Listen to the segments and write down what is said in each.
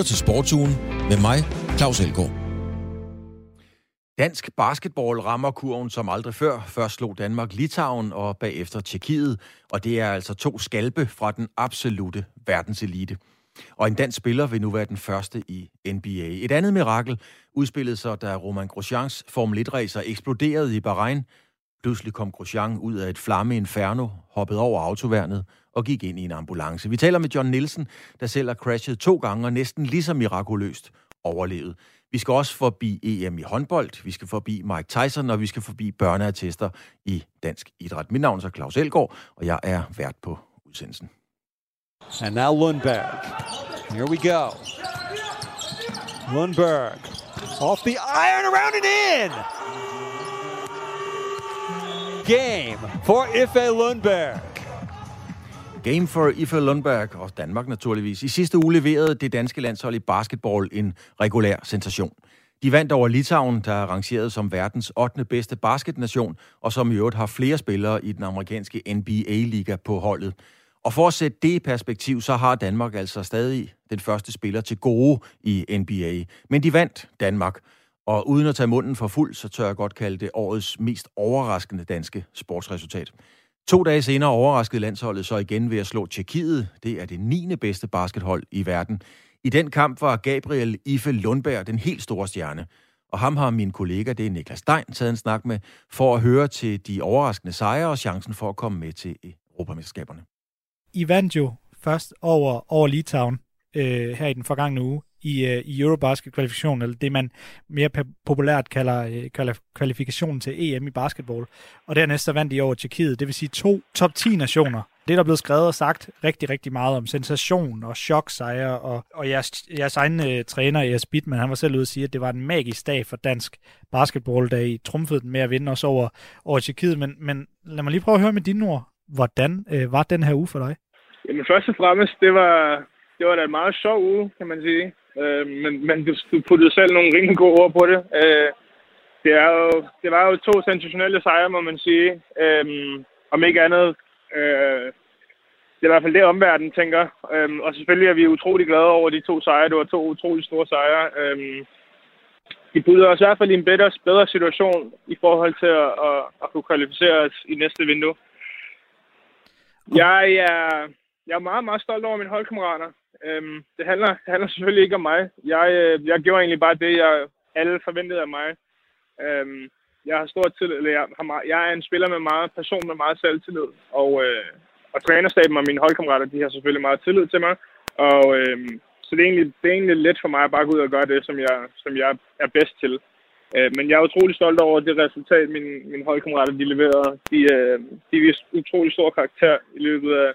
lytter til Sportsugen med mig, Claus Elgaard. Dansk basketball rammer kurven som aldrig før. Først slog Danmark Litauen og bagefter Tjekkiet, og det er altså to skalpe fra den absolute verdenselite. Og en dansk spiller vil nu være den første i NBA. Et andet mirakel udspillede sig, da Roman Grosjeans Formel 1-racer eksploderede i Bahrain. Pludselig kom Grosjean ud af et flamme inferno, hoppede over autoværnet og gik ind i en ambulance. Vi taler med John Nielsen, der selv har crashet to gange og næsten lige så mirakuløst overlevet. Vi skal også forbi EM i håndbold, vi skal forbi Mike Tyson, og vi skal forbi børneattester i dansk idræt. Mit navn er Claus Elgaard, og jeg er vært på udsendelsen. And now Lundberg. Here we go. Lundberg. Off the iron, around and in! Game for Ife Lundberg. Game for Ife Lundberg og Danmark naturligvis. I sidste uge leverede det danske landshold i basketball en regulær sensation. De vandt over Litauen, der er rangeret som verdens 8. bedste basketnation, og som i øvrigt har flere spillere i den amerikanske NBA-liga på holdet. Og for at sætte det i perspektiv, så har Danmark altså stadig den første spiller til gode i NBA. Men de vandt Danmark, og uden at tage munden for fuld, så tør jeg godt kalde det årets mest overraskende danske sportsresultat. To dage senere overraskede landsholdet så igen ved at slå Tjekkiet. Det er det 9. bedste baskethold i verden. I den kamp var Gabriel Ife Lundberg den helt store stjerne. Og ham har min kollega, det er Niklas Stein, taget en snak med, for at høre til de overraskende sejre og chancen for at komme med til Europamesterskaberne. I vandt jo først over, over Litauen øh, her i den forgangne uge i, øh, i Eurobasket-kvalifikationen, eller det man mere populært kalder øh, kvalifikationen til EM i basketball. Og dernæst så vandt de over Tjekkiet, det vil sige to top 10 nationer. Det er der blevet skrevet og sagt rigtig, rigtig meget om sensation og choksejre, og, og jeres, jeres egen øh, træner, Jes Bittman, han var selv ude at sige, at det var en magisk dag for dansk basketball, da I trumfede den med at vinde os over, over Tjekkiet. Men, men lad mig lige prøve at høre med dine ord. Hvordan øh, var den her uge for dig? Jamen først og fremmest, det var, det var da en meget sjov uge, kan man sige. Øh, men, men du, du puttede selv nogle rimelig gode ord på det. Øh, det, er jo, det var jo to sensationelle sejre, må man sige. Øh, om ikke andet, øh, det er i hvert fald det, omverdenen tænker. Øh, og selvfølgelig er vi utrolig glade over de to sejre. Det var to utrolig store sejre. Øh, de byder os i hvert fald i en bedre, bedre situation i forhold til at, at, at kunne kvalificere os i næste vindue. Jeg er, jeg er meget, meget stolt over mine holdkammerater. Øhm, det, handler, det handler selvfølgelig ikke om mig. Jeg, øh, jeg gjorde egentlig bare det, jeg alle forventede af mig. Øhm, jeg har stor tillid, eller jeg, har meget, jeg er en spiller med meget person med meget selvtillid. Og, øh, og trænerstaben og mine holdkammerater, de har selvfølgelig meget tillid til mig. Og øh, så det er, egentlig, det er egentlig let for mig at bare gå ud og gøre det, som jeg, som jeg er bedst til. Øh, men jeg er utrolig stolt over det resultat, mine, mine holdkammerater de leverede. De, øh, de viste utrolig stor karakter i løbet af, af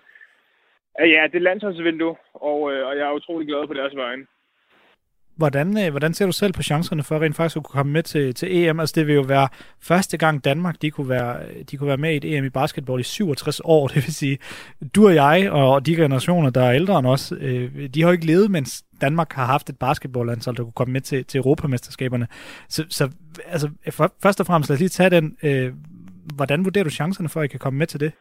ja, det landsholdsvindue, og, øh, og jeg er utrolig glad på deres vegne. Hvordan, øh, hvordan ser du selv på chancerne for rent faktisk at kunne komme med til, til EM? Altså det vil jo være første gang Danmark, de kunne være, øh, de kunne være med i et EM i basketball i 67 år. Det vil sige, du og jeg og de generationer, der er ældre end os, øh, de har jo ikke levet, mens Danmark har haft et basketballlandshold, der kunne komme med til, til Europamesterskaberne. Så, så altså, for, først og fremmest lad os lige tage den. Øh, hvordan vurderer du chancerne for, at I kan komme med til det?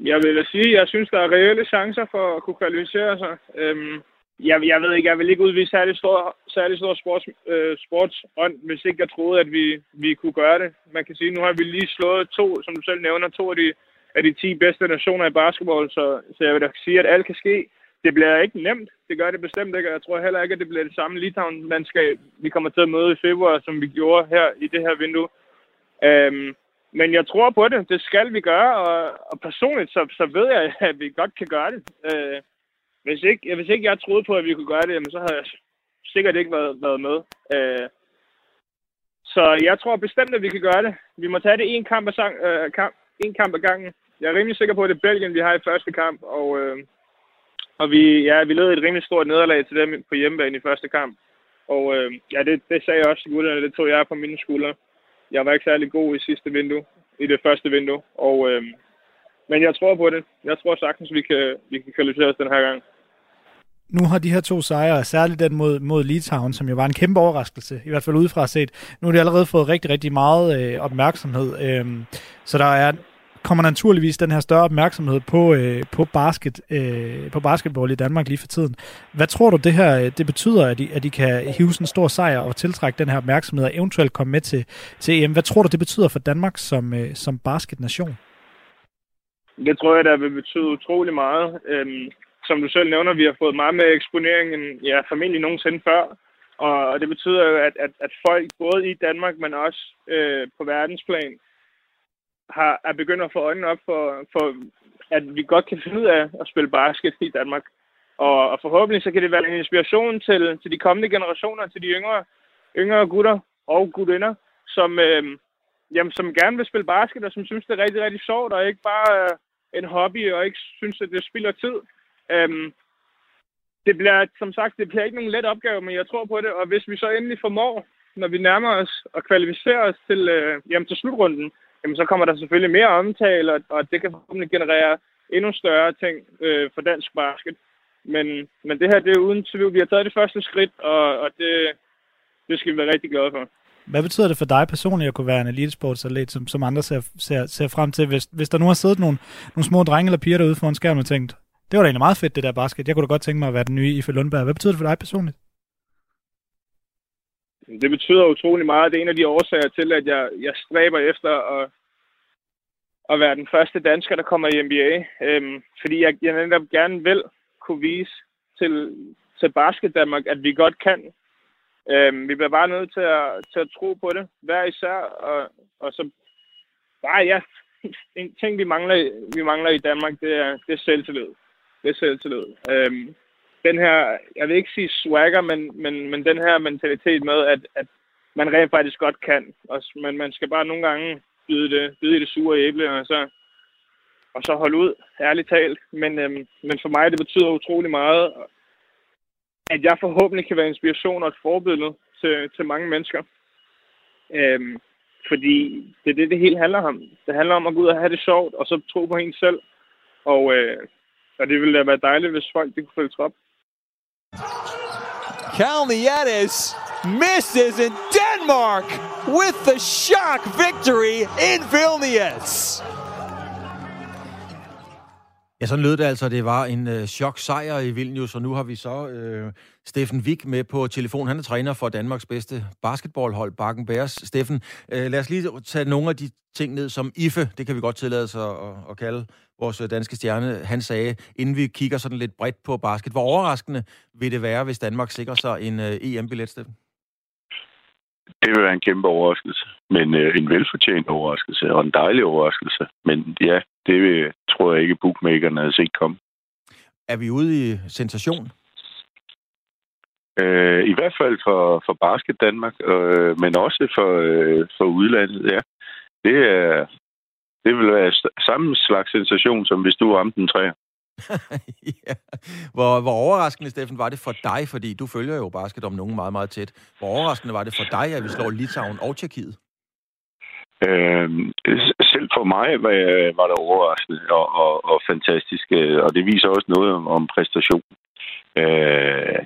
Jeg vil da sige, at jeg synes, der er reelle chancer for at kunne kvalificere sig. Øhm, jeg, jeg ved ikke, jeg vil ikke udvise særlig stor, særlig stor sports, øh, sportsånd, hvis ikke jeg troede, at vi, vi kunne gøre det. Man kan sige, nu har vi lige slået to, som du selv nævner, to af de, af de 10 bedste nationer i basketball, så, så jeg vil da sige, at alt kan ske. Det bliver ikke nemt. Det gør det bestemt ikke, jeg tror heller ikke, at det bliver det samme Litauen-mandskab, vi kommer til at møde i februar, som vi gjorde her i det her vindue. Øhm, men jeg tror på det. Det skal vi gøre, og, og personligt så, så ved jeg, at vi godt kan gøre det. Øh, hvis, ikke, hvis ikke jeg troede på, at vi kunne gøre det, jamen, så havde jeg sikkert ikke været, været med. Øh, så jeg tror bestemt, at vi kan gøre det. Vi må tage det en kamp ad, sang, øh, kamp, en kamp ad gangen. Jeg er rimelig sikker på, at det er Belgien, vi har i første kamp, og, øh, og vi, ja, vi led et rimelig stort nederlag til dem på hjemmebane i første kamp. Og øh, ja, det, det sagde jeg også til gutterne, det tog jeg på mine skuldre jeg var ikke særlig god i sidste vindue, i det første vindue. Og, øh, men jeg tror på det. Jeg tror sagtens, vi kan, vi kan kvalificere os den her gang. Nu har de her to sejre, særligt den mod, mod Litauen, som jo var en kæmpe overraskelse, i hvert fald udefra set, nu har de allerede fået rigtig, rigtig meget øh, opmærksomhed. Øh, så der er kommer naturligvis den her større opmærksomhed på, øh, på, basket, øh, på basketball i Danmark lige for tiden. Hvad tror du, det her øh, det betyder, at de, at de kan hive sådan en stor sejr og tiltrække den her opmærksomhed og eventuelt komme med til, til EM? Hvad tror du, det betyder for Danmark som, øh, som basketnation? Det tror jeg, der vil betyde utrolig meget. Øhm, som du selv nævner, vi har fået meget mere eksponering end ja, formentlig nogensinde før. Og det betyder jo, at, at, at folk både i Danmark, men også øh, på verdensplan, har, er begyndt at få øjnene op for, for, at vi godt kan finde ud af at spille basket i Danmark. Og, og forhåbentlig så kan det være en inspiration til, til de kommende generationer, til de yngre, yngre gutter og gutinder, som, øh, jamen, som gerne vil spille basket, og som synes, det er rigtig, rigtig sjovt, og ikke bare øh, en hobby, og ikke synes, at det spilder tid. Øh, det bliver, som sagt, det bliver ikke nogen let opgave, men jeg tror på det, og hvis vi så endelig formår, når vi nærmer os og kvalificerer os til, øh, jamen, til slutrunden, jamen, så kommer der selvfølgelig mere omtale, og, og det kan forhåbentlig generere endnu større ting øh, for dansk basket. Men, men det her, det er uden tvivl. Vi har taget det første skridt, og, og det, det skal vi være rigtig glade for. Hvad betyder det for dig personligt at kunne være en elitesportsatlet, som, som andre ser, ser, ser frem til? Hvis, hvis der nu har siddet nogle, nogle små drenge eller piger derude foran skærmen og tænkt, det var da egentlig meget fedt, det der basket. Jeg kunne da godt tænke mig at være den nye Ife Lundberg. Hvad betyder det for dig personligt? Det betyder utrolig meget. Det er en af de årsager til, at jeg, jeg stræber efter at, at være den første dansker, der kommer i NBA. Øhm, fordi jeg, jeg netop gerne vil kunne vise til, til Basket Danmark, at vi godt kan. Øhm, vi bliver bare nødt til at, til at tro på det, hver især. Og, og så bare, ja, en ting, vi mangler, vi mangler i Danmark, det er, det er selvtillid. Det er selvtillid. Øhm, den her, jeg vil ikke sige swagger, men, men, men den her mentalitet med, at, at man rent faktisk godt kan. Og, men man skal bare nogle gange byde det, byde det sure æble, og så, og så holde ud, ærligt talt. Men, øhm, men for mig, det betyder utrolig meget, at jeg forhåbentlig kan være inspiration og et forbillede til, til mange mennesker. Øhm, fordi det er det, det hele handler om. Det handler om at gå ud og have det sjovt, og så tro på en selv. Og, øh, og det ville da være dejligt, hvis folk det kunne følge trop. Kalnietis misses in Denmark with the shock victory in Vilnius. Ja, sådan lød det altså. Det var en øh, chok-sejr i Vilnius, og nu har vi så øh, Steffen Wik med på telefon. Han er træner for Danmarks bedste basketballhold, Bakken Bears. Steffen, øh, lad os lige tage nogle af de ting ned, som IFE, det kan vi godt tillade sig at, at kalde vores øh, danske stjerne, han sagde, inden vi kigger sådan lidt bredt på basket. Hvor overraskende vil det være, hvis Danmark sikrer sig en øh, EM-billet, Steffen? Det vil være en kæmpe overraskelse, men øh, en velfortjent overraskelse og en dejlig overraskelse. Men ja, det tror jeg ikke, bookmakerne havde set komme. Er vi ude i sensation? Øh, I hvert fald for, for Basket Danmark, øh, men også for, øh, for udlandet, ja. Det, er, det vil være samme slags sensation, som hvis du ramte en træer. ja. hvor, hvor overraskende, Steffen, var det for dig, fordi du følger jo basket om nogen meget, meget tæt. Hvor overraskende var det for dig, at vi slår Litauen og Tjekkiet? Øh, selv for mig var, var det overraskende og, og, og fantastisk, øh, og det viser også noget om, om præstation. Øh,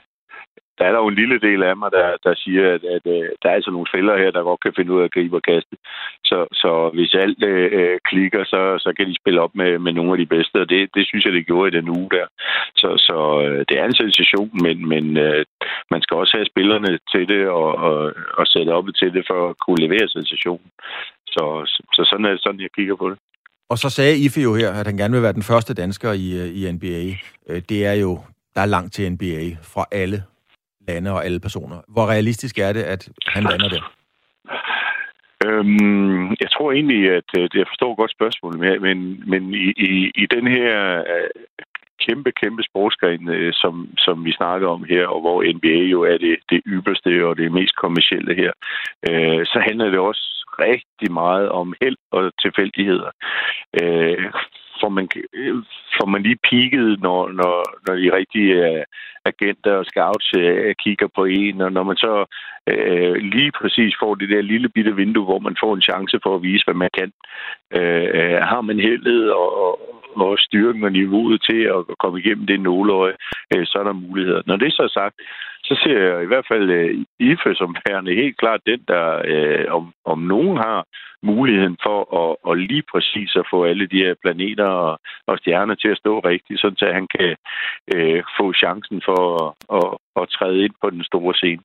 der er der jo en lille del af mig, der, der siger, at, at, at der er altså nogle fælder her, der godt kan finde ud af at gribe og kaste. Så, så hvis alt øh, øh, klikker, så, så kan de spille op med, med nogle af de bedste, og det, det synes jeg, det gjorde i den uge der. Så, så det er en sensation, men, men øh, man skal også have spillerne til det og, og, og sætte op til det for at kunne levere sensationen. Så, så sådan er det sådan, jeg kigger på det. Og så sagde Ife jo her, at han gerne vil være den første dansker i, øh, i NBA. Det er jo, der er langt til NBA fra alle lande og alle personer. Hvor realistisk er det, at han lander der? Øhm, jeg tror egentlig, at øh, jeg forstår godt spørgsmålet, men, men i, i, i den her øh, kæmpe, kæmpe sportsgren, øh, som, som vi snakker om her, og hvor NBA jo er det, det ypperste og det mest kommercielle her, øh, så handler det også rigtig meget om held og tilfældigheder. Øh, får man, får man lige peaked, når, når, når de rigtige uh, agenter og scouts uh, kigger på en, og når man så uh, lige præcis får det der lille bitte vindue, hvor man får en chance for at vise, hvad man kan. Uh, har man heldet og, og styrken og niveauet til at komme igennem det nåleøje, uh, så er der muligheder. Når det så er sagt, så ser jeg i hvert fald øh, IFE som værende helt klart den, der øh, om, om nogen har muligheden for at, at lige præcis at få alle de her planeter og, og stjerner til at stå rigtigt, sådan at han kan øh, få chancen for at, at, at træde ind på den store scene.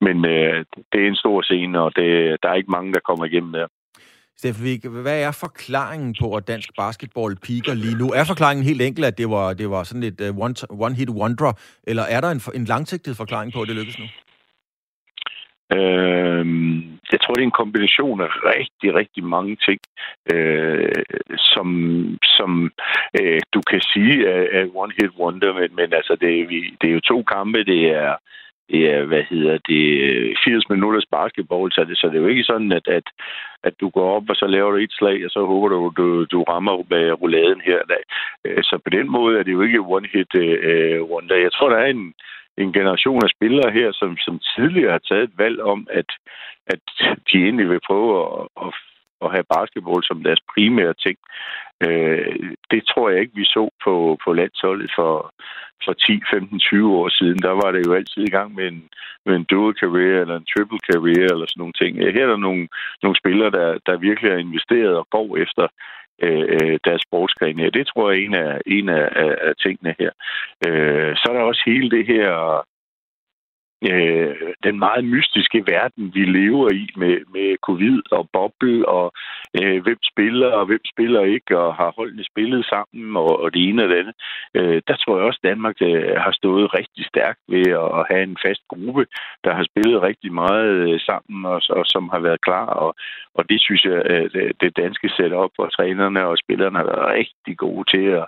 Men øh, det er en stor scene, og det, der er ikke mange, der kommer igennem der. Steffen Vig, hvad er forklaringen på, at dansk basketball piker lige nu? Er forklaringen helt enkelt, at det var, det var sådan et øh, uh, one-hit wonder, eller er der en, en langsigtet forklaring på, at det lykkes nu? Øh, jeg tror, det er en kombination af rigtig, rigtig mange ting, øh, som, som øh, du kan sige er, er one-hit wonder, men, men altså, det, er, vi, det er jo to kampe, det er ja, hvad hedder det, 80 minutters basketball, så det, så det er jo ikke sådan, at, at, at du går op, og så laver du et slag, og så håber du, du, du rammer med rouladen her. Øh, så på den måde er det jo ikke one-hit uh, wonder. Jeg tror, der er en, en generation af spillere her, som, som tidligere har taget et valg om, at, at de egentlig vil prøve at, at at have basketball som deres primære ting. Øh, det tror jeg ikke, vi så på, på landsholdet for, for 10, 15, 20 år siden. Der var det jo altid i gang med en, med en dual career eller en triple career eller sådan nogle ting. Her er der nogle, nogle spillere, der, der virkelig har investeret og går efter øh, øh deres sportsgren. her. det tror jeg er en af, en af, af, af tingene her. Øh, så er der også hele det her øh, den meget mystiske verden, vi lever i med, med covid og boble og øh, hvem spiller og hvem spiller ikke, og har holdene spillet sammen og, og det ene og det andet. Øh, der tror jeg også, at Danmark øh, har stået rigtig stærkt ved at, at have en fast gruppe, der har spillet rigtig meget øh, sammen og, og som har været klar. Og, og det synes jeg, øh, at det danske setup og trænerne og spillerne har været rigtig gode til at,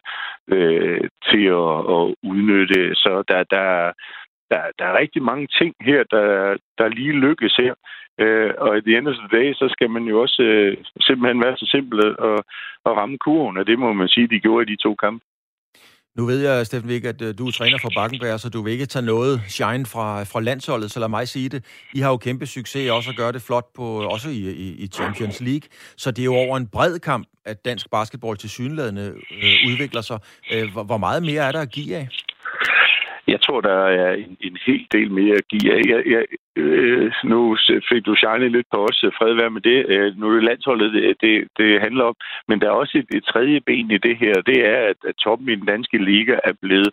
øh, til at, at udnytte. Så der, der, der, der er rigtig mange ting her, der, der lige lykkes her. Øh, og i the end of the day, så skal man jo også øh, simpelthen være så simpel at, at ramme kurven, og det må man sige, de gjorde i de to kampe. Nu ved jeg, Steffen Vig, at øh, du er træner for Bakkenberg, så du vil ikke tage noget shine fra, fra landsholdet, så lad mig sige det. I har jo kæmpe succes også at gøre det flot, på, også i, i, i Champions League. Så det er jo over en bred kamp, at dansk basketball til synlædende øh, udvikler sig. Øh, hvor, hvor meget mere er der at give af? Jeg tror, der er en, en hel del mere at give. Jeg, jeg, øh, nu fik du shine lidt på os. Fred være med det. Øh, nu er det landsholdet, det, det, det handler om. Men der er også et, et tredje ben i det her. Det er, at, at toppen i den danske liga er blevet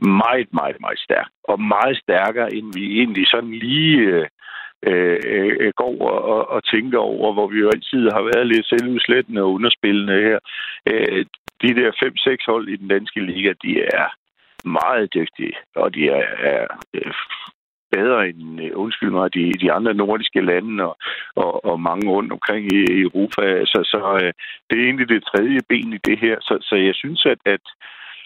meget, meget, meget stærk. Og meget stærkere, end vi egentlig sådan lige... Øh, øh, øh går og, og, og tænker over, hvor vi jo altid har været lidt selvudslættende og underspillende her. Øh, de der fem-seks hold i den danske liga, de er meget dygtige, og de er, er øh, bedre end, øh, undskyld mig, de, de andre nordiske lande og, og, og mange rundt omkring i, i Europa. Så, så øh, det er egentlig det tredje ben i det her. Så, så jeg synes, at, at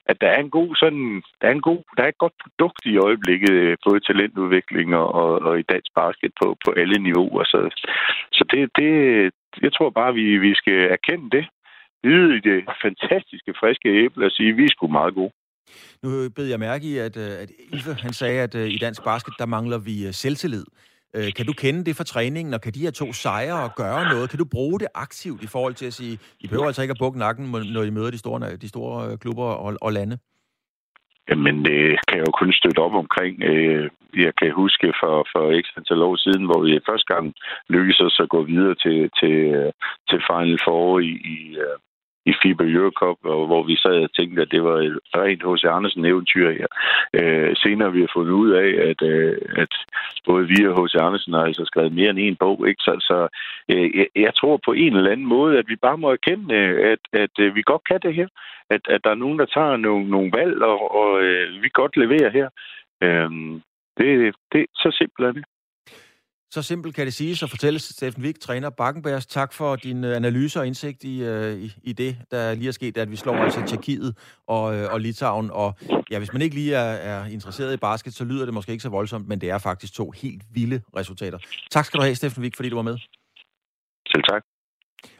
at der er en god sådan, der er en god, der er et godt produkt i øjeblikket, både talentudvikling og, og, og i dansk basket på, på alle niveauer. Så, så det, det, jeg tror bare, vi, vi skal erkende det. Vide i det fantastiske friske æble og sige, at vi er sgu meget gode. Nu bed jeg mærke i, at, øh, at Ilfe, han sagde, at øh, i dansk basket, der mangler vi øh, selvtillid. Kan du kende det fra træningen, og kan de her to sejre gøre noget? Kan du bruge det aktivt i forhold til at sige, I behøver altså ikke at bukke nakken, når I møder de store, de store klubber og, og lande? Jamen, det kan jeg jo kun støtte op omkring. Jeg kan huske for, for ikke antal år siden, hvor vi første gang lykkedes os at gå videre til, til, til Final Four i, i, i FIBA Eurocup, og hvor vi sad og tænkte, at det var et rent H.C. Andersen-eventyr her. Øh, senere vi har fundet ud af, at, øh, at både vi og H.C. Andersen har altså skrevet mere end en bog. Ikke? Så, så øh, jeg, jeg tror på en eller anden måde, at vi bare må erkende, at, at øh, vi godt kan det her. At, at der er nogen, der tager nogle, nogle valg, og, og øh, vi godt leverer her. Øh, det, det, så simpelt er det. Så simpelt kan det sige, så fortælles Steffen Wig, træner Bakkenbergs. Tak for din øh, analyse og indsigt i, øh, i, i det, der lige er sket, at vi slår altså Tjekkiet og, øh, og Litauen. Og ja, hvis man ikke lige er, er interesseret i basket, så lyder det måske ikke så voldsomt, men det er faktisk to helt vilde resultater. Tak skal du have, Steffen Wig, fordi du var med. Selv tak.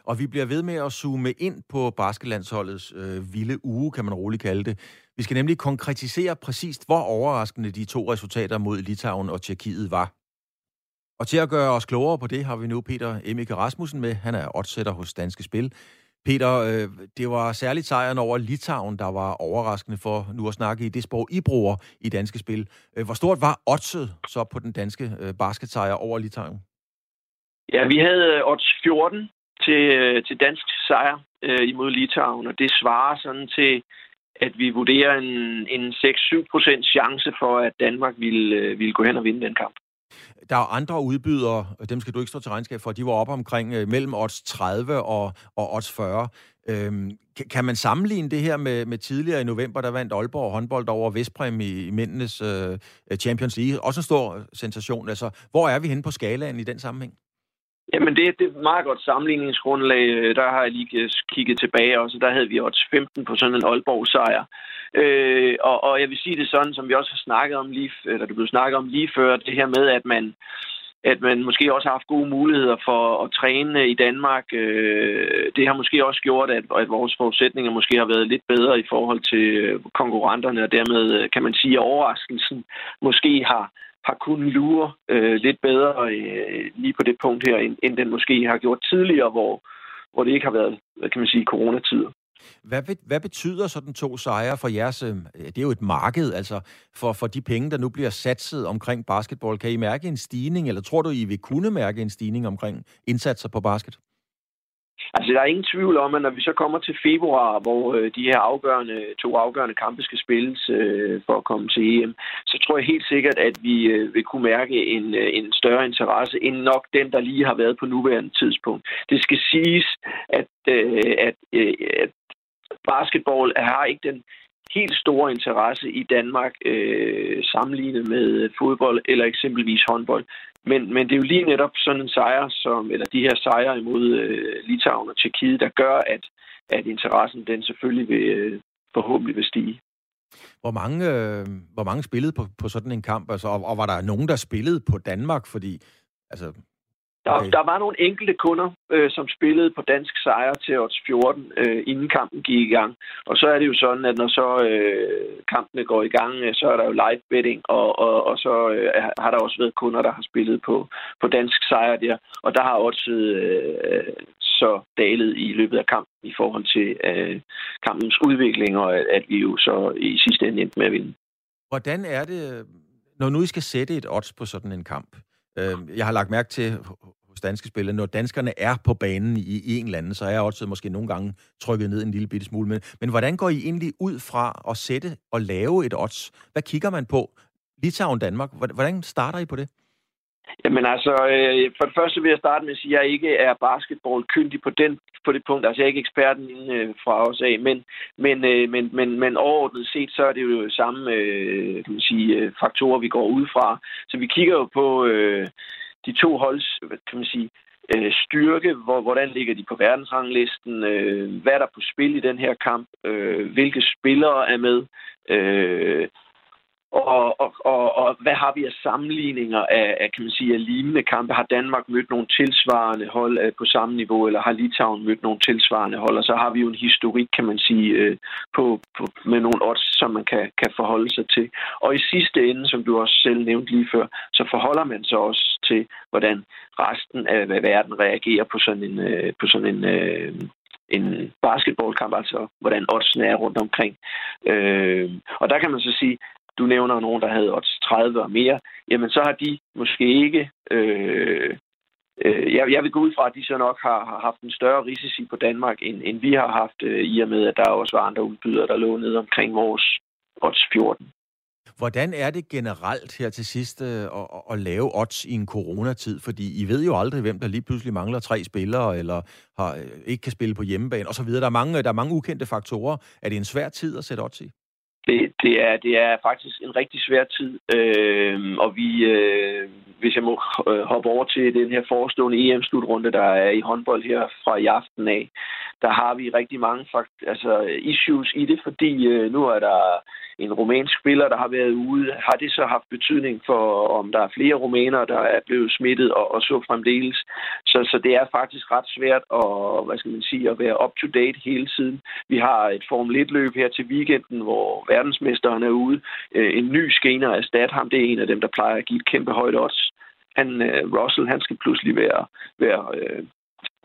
Og vi bliver ved med at zoome ind på basketlandsholdets øh, vilde uge, kan man roligt kalde det. Vi skal nemlig konkretisere præcist, hvor overraskende de to resultater mod Litauen og Tjekkiet var. Og til at gøre os klogere på det, har vi nu Peter Emike Rasmussen med. Han er oddsætter hos Danske Spil. Peter, øh, det var særligt sejren over Litauen, der var overraskende for nu at snakke i det sprog, I bruger i danske spil. Øh, hvor stort var oddset så på den danske øh, basketsejr over Litauen? Ja, vi havde øh, odds 14 til, øh, til dansk sejr øh, imod Litauen, og det svarer sådan til, at vi vurderer en, en 6-7% chance for, at Danmark ville, ville gå hen og vinde den kamp. Der er andre udbydere, dem skal du ikke stå til regnskab for, de var op omkring øh, mellem odds 30 og, og odds 40. Øhm, kan man sammenligne det her med, med tidligere i november, der vandt Aalborg håndbold over Vestprem i, i mændenes øh, Champions League? Også en stor sensation. Altså, hvor er vi henne på skalaen i den sammenhæng? Jamen, det, det er et meget godt sammenligningsgrundlag. Øh, der har jeg lige kigget tilbage også. Der havde vi også 15 på sådan en Aalborg-sejr. Øh, og, og jeg vil sige det sådan, som vi også har snakket om lige, eller det blev snakket om lige før, det her med, at man, at man måske også har haft gode muligheder for at træne i Danmark. Øh, det har måske også gjort, at, at vores forudsætninger måske har været lidt bedre i forhold til øh, konkurrenterne, og dermed kan man sige, at overraskelsen måske har, har kunnet lure øh, lidt bedre øh, lige på det punkt her, end, end den måske har gjort tidligere, hvor, hvor det ikke har været, hvad kan man sige, coronatider. Hvad, hvad betyder sådan to sejre for jeres... Øh, det er jo et marked, altså for, for de penge, der nu bliver satset omkring basketball. Kan I mærke en stigning, eller tror du, I vil kunne mærke en stigning omkring indsatser på basket? Altså, der er ingen tvivl om, at når vi så kommer til februar, hvor øh, de her afgørende, to afgørende kampe skal spilles øh, for at komme til EM, så tror jeg helt sikkert, at vi øh, vil kunne mærke en, øh, en større interesse end nok den, der lige har været på nuværende tidspunkt. Det skal siges, at, øh, at, øh, at basketball har ikke den helt store interesse i Danmark øh, sammenlignet med fodbold eller eksempelvis håndbold. Men, men det er jo lige netop sådan en sejr, som, eller de her sejre imod øh, Litauen og Tjekkiet, der gør, at, at interessen den selvfølgelig vil, øh, forhåbentlig vil stige. Hvor mange, øh, hvor mange spillede på, på sådan en kamp? Altså, og, og var der nogen, der spillede på Danmark? Fordi altså, der, okay. der var nogle enkelte kunder, øh, som spillede på dansk sejr til odds 14, øh, inden kampen gik i gang. Og så er det jo sådan, at når så øh, kampene går i gang, øh, så er der jo live betting, og, og, og så øh, har der også været kunder, der har spillet på, på dansk sejr der. Og der har også øh, så dalet i løbet af kampen i forhold til øh, kampens udvikling, og at, at vi jo så i sidste ende endte med at vinde. Hvordan er det, når nu I skal sætte et odds på sådan en kamp? Øh, jeg har lagt mærke til hos danske spillere, når danskerne er på banen i, i en eller anden, så er jeg også måske nogle gange trykket ned en lille bitte smule. Men, men hvordan går I egentlig ud fra at sætte og lave et odds? Hvad kigger man på? Litauen Danmark, hvordan starter I på det? Jamen altså, øh, for det første vil jeg starte med at sige, at jeg ikke er basketballkyndig på, den, på det punkt. Altså, jeg er ikke eksperten øh, fra os af, men, men, øh, men, men, men overordnet set, så er det jo samme øh, kan man sige, øh, faktorer, vi går ud fra. Så vi kigger jo på øh, de to holds, kan man sige, øh, styrke, hvor, hvordan ligger de på verdensranglisten, øh, hvad er der på spil i den her kamp, øh, hvilke spillere er med, øh, og, og, og, og hvad har vi af sammenligninger af, af, kan man sige, af lignende kampe? Har Danmark mødt nogle tilsvarende hold øh, på samme niveau, eller har Litauen mødt nogle tilsvarende hold? Og så har vi jo en historik, kan man sige, øh, på, på, med nogle odds, som man kan, kan forholde sig til. Og i sidste ende, som du også selv nævnte lige før, så forholder man sig også til, hvordan resten af verden reagerer på sådan en, øh, på sådan en en basketballkamp, altså hvordan oddsene er rundt omkring. Øh, og der kan man så sige, du nævner nogen, der havde odds 30 og mere, jamen så har de måske ikke... Øh, øh, jeg, jeg vil gå ud fra, at de så nok har, har haft en større risici på Danmark, end, end vi har haft, øh, i og med, at der også var andre udbydere, der lå nede omkring vores odds 14. Hvordan er det generelt her til sidst øh, at, at lave odds i en coronatid? Fordi I ved jo aldrig, hvem der lige pludselig mangler tre spillere, eller har, øh, ikke kan spille på hjemmebane osv. Der er mange, der er mange ukendte faktorer. Er det en svær tid at sætte odds i? Det, det, er, det er faktisk en rigtig svær tid, øh, og vi, øh, hvis jeg må øh, hoppe over til den her forestående EM-slutrunde, der er i håndbold her fra i aften af, der har vi rigtig mange fakt- altså issues i det, fordi øh, nu er der en rumænsk spiller, der har været ude. Har det så haft betydning for, om der er flere rumænere, der er blevet smittet og, og så fremdeles? Så, så det er faktisk ret svært at, hvad skal man sige, at være up-to-date hele tiden. Vi har et Formel 1-løb her til weekenden, hvor verdensmesteren er ude. Øh, en ny skener er stat ham. Det er en af dem, der plejer at give et kæmpe højt odds. Han, øh, Russell, han skal pludselig være, være øh,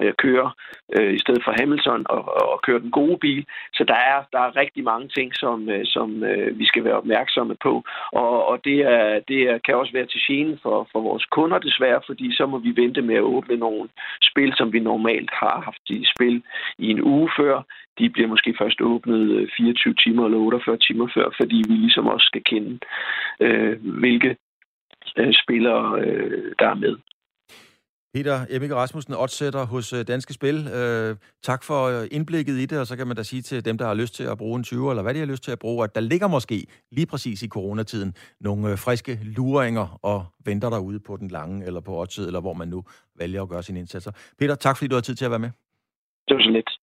øh, køre øh, i stedet for Hamilton og, og køre den gode bil. Så der er, der er rigtig mange ting, som, øh, som øh, vi skal være opmærksomme på. Og, og det, er, det er, kan også være til gene for, for vores kunder desværre, fordi så må vi vente med at åbne nogle spil, som vi normalt har haft i spil i en uge før. De bliver måske først åbnet øh, 24 timer eller 48 timer før, fordi vi ligesom også skal kende, øh, hvilke øh, spillere, øh, der er med. Peter Emmike Rasmussen, oddsætter hos øh, Danske Spil. Øh, tak for øh, indblikket i det, og så kan man da sige til dem, der har lyst til at bruge en 20, eller hvad de har lyst til at bruge, at der ligger måske lige præcis i coronatiden nogle øh, friske luringer og venter derude på den lange, eller på oddset, eller hvor man nu vælger at gøre sine indsatser. Peter, tak fordi du har tid til at være med. Det var så lidt.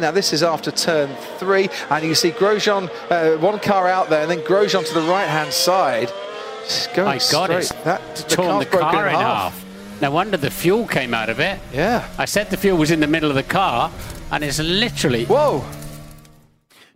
Now this is after turn three, and you see Grosjean, uh, one car out there, and then Grosjean to the right-hand side. Going My God, it's that, the torn the car in, in half. half. No wonder the fuel came out of it. Yeah. I said the fuel was in the middle of the car, and it's literally... Whoa!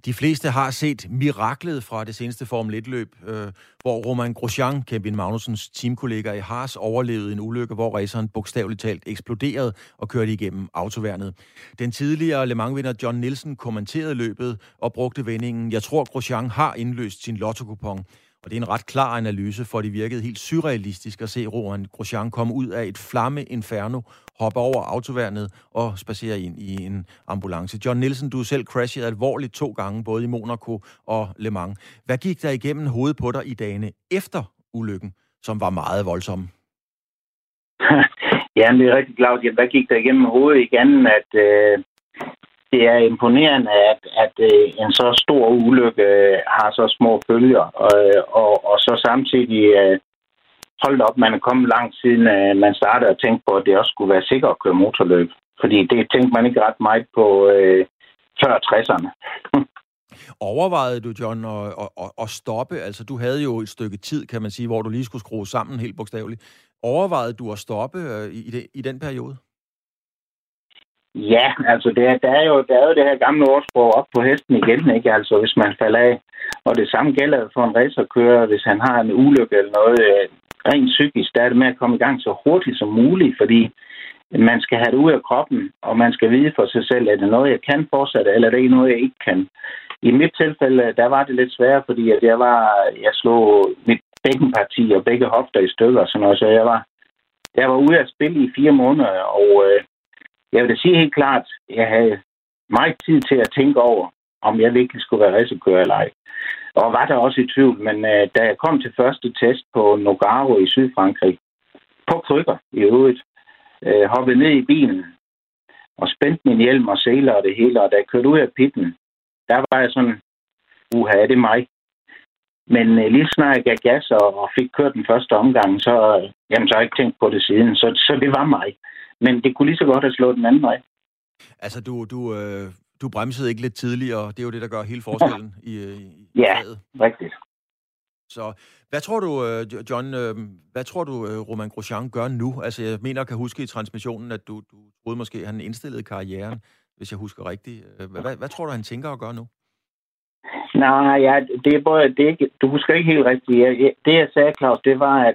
De fleste har set miraklet fra det seneste Formel 1-løb, øh, hvor Roman Grosjean, Kevin Magnusens teamkollega i Haas, overlevede en ulykke, hvor raceren bogstaveligt talt eksploderede og kørte igennem autoværnet. Den tidligere Le Mans-vinder John Nielsen kommenterede løbet og brugte vendingen, jeg tror Grosjean har indløst sin lottokupon. Og det er en ret klar analyse, for det virkede helt surrealistisk at se Rohan Grosjean komme ud af et flamme inferno, hoppe over autoværnet og spacere ind i en ambulance. John Nielsen, du selv crashede alvorligt to gange, både i Monaco og Le Mans. Hvad gik der igennem hovedet på dig i dagene efter ulykken, som var meget voldsom? ja, det er rigtig klart. Hvad gik der igennem hovedet igen, at øh, det er imponerende, at, at øh, en så stor ulykke øh, har så små følger, og, øh, og, og så samtidig holdt op, man er kommet langt siden man startede at tænke på, at det også skulle være sikkert at køre motorløb. Fordi det tænkte man ikke ret meget på øh, før 60'erne. Overvejede du, John, at, at, at stoppe? Altså, du havde jo et stykke tid, kan man sige, hvor du lige skulle skrue sammen helt bogstaveligt. Overvejede du at stoppe i, de, i den periode? Ja, altså det, der, er jo, der er jo det her gamle ordsprog op på hesten igen, ikke? Altså hvis man falder af. Og det samme gælder for en racerkører, hvis han har en ulykke eller noget øh, rent psykisk, der er det med at komme i gang så hurtigt som muligt, fordi man skal have det ud af kroppen, og man skal vide for sig selv, er det noget, jeg kan fortsætte, eller er det noget, jeg ikke kan. I mit tilfælde, øh, der var det lidt sværere, fordi at jeg, var, jeg slog mit bækkenparti og begge hofter i stykker og sådan noget, så jeg var, jeg var ude at spille i fire måneder, og øh, jeg vil da sige helt klart, at jeg havde meget tid til at tænke over, om jeg virkelig skulle være racerkører eller ej. Og var der også i tvivl, men uh, da jeg kom til første test på Nogaro i Sydfrankrig, på krykker i øvrigt, uh, hoppede ned i bilen og spændte min hjelm og seler og det hele, og da jeg kørte ud af pitten, der var jeg sådan, uha, er det mig? Men uh, lige snart jeg gav gas og, og fik kørt den første omgang, så, uh, jamen, så har jeg ikke tænkt på det siden. Så, så det var mig. Men det kunne lige så godt have slået den anden vej. Altså, du, du, øh, du bremsede ikke lidt tidligere. Det er jo det, der gør hele forskellen i, øh, i Ja, faget. rigtigt. Så hvad tror du, øh, John, øh, hvad tror du, Roman Grosjean gør nu? Altså, jeg mener, jeg kan huske i transmissionen, at du, du troede måske, at han indstillede karrieren, hvis jeg husker rigtigt. Hvad, hvad tror du, han tænker at gøre nu? Nej, ja, det er både, det er ikke, du husker ikke helt rigtigt. Det, jeg sagde, Claus, det var, at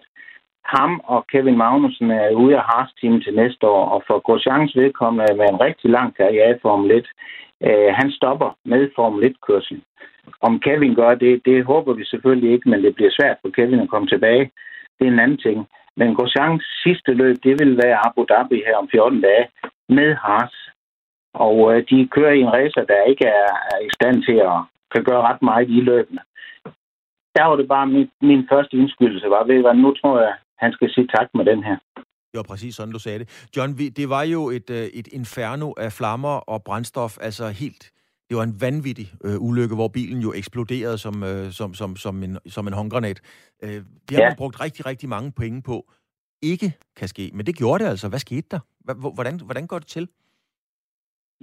ham og Kevin Magnussen er ude af Haas team til næste år, og for Grosjeans vedkommende med en rigtig lang karriere i Formel 1, øh, han stopper med Formel 1-kørsel. Om Kevin gør det, det håber vi selvfølgelig ikke, men det bliver svært for Kevin at komme tilbage. Det er en anden ting. Men Grosjeans sidste løb, det vil være Abu Dhabi her om 14 dage med Haas. Og øh, de kører i en racer, der ikke er, er i stand til at kan gøre ret meget i løbene Der var det bare min, min første indskydelse, var ved, hvad nu tror jeg, han skal sige tak med den her. Det var præcis sådan, du sagde det. John, det var jo et, øh, et inferno af flammer og brændstof, altså helt... Det var en vanvittig øh, ulykke, hvor bilen jo eksploderede som, øh, som, som, som, en, som en håndgranat. Øh, det har ja. man brugt rigtig, rigtig mange penge på. Ikke kan ske, men det gjorde det altså. Hvad skete der? Hvordan, hvordan går det til?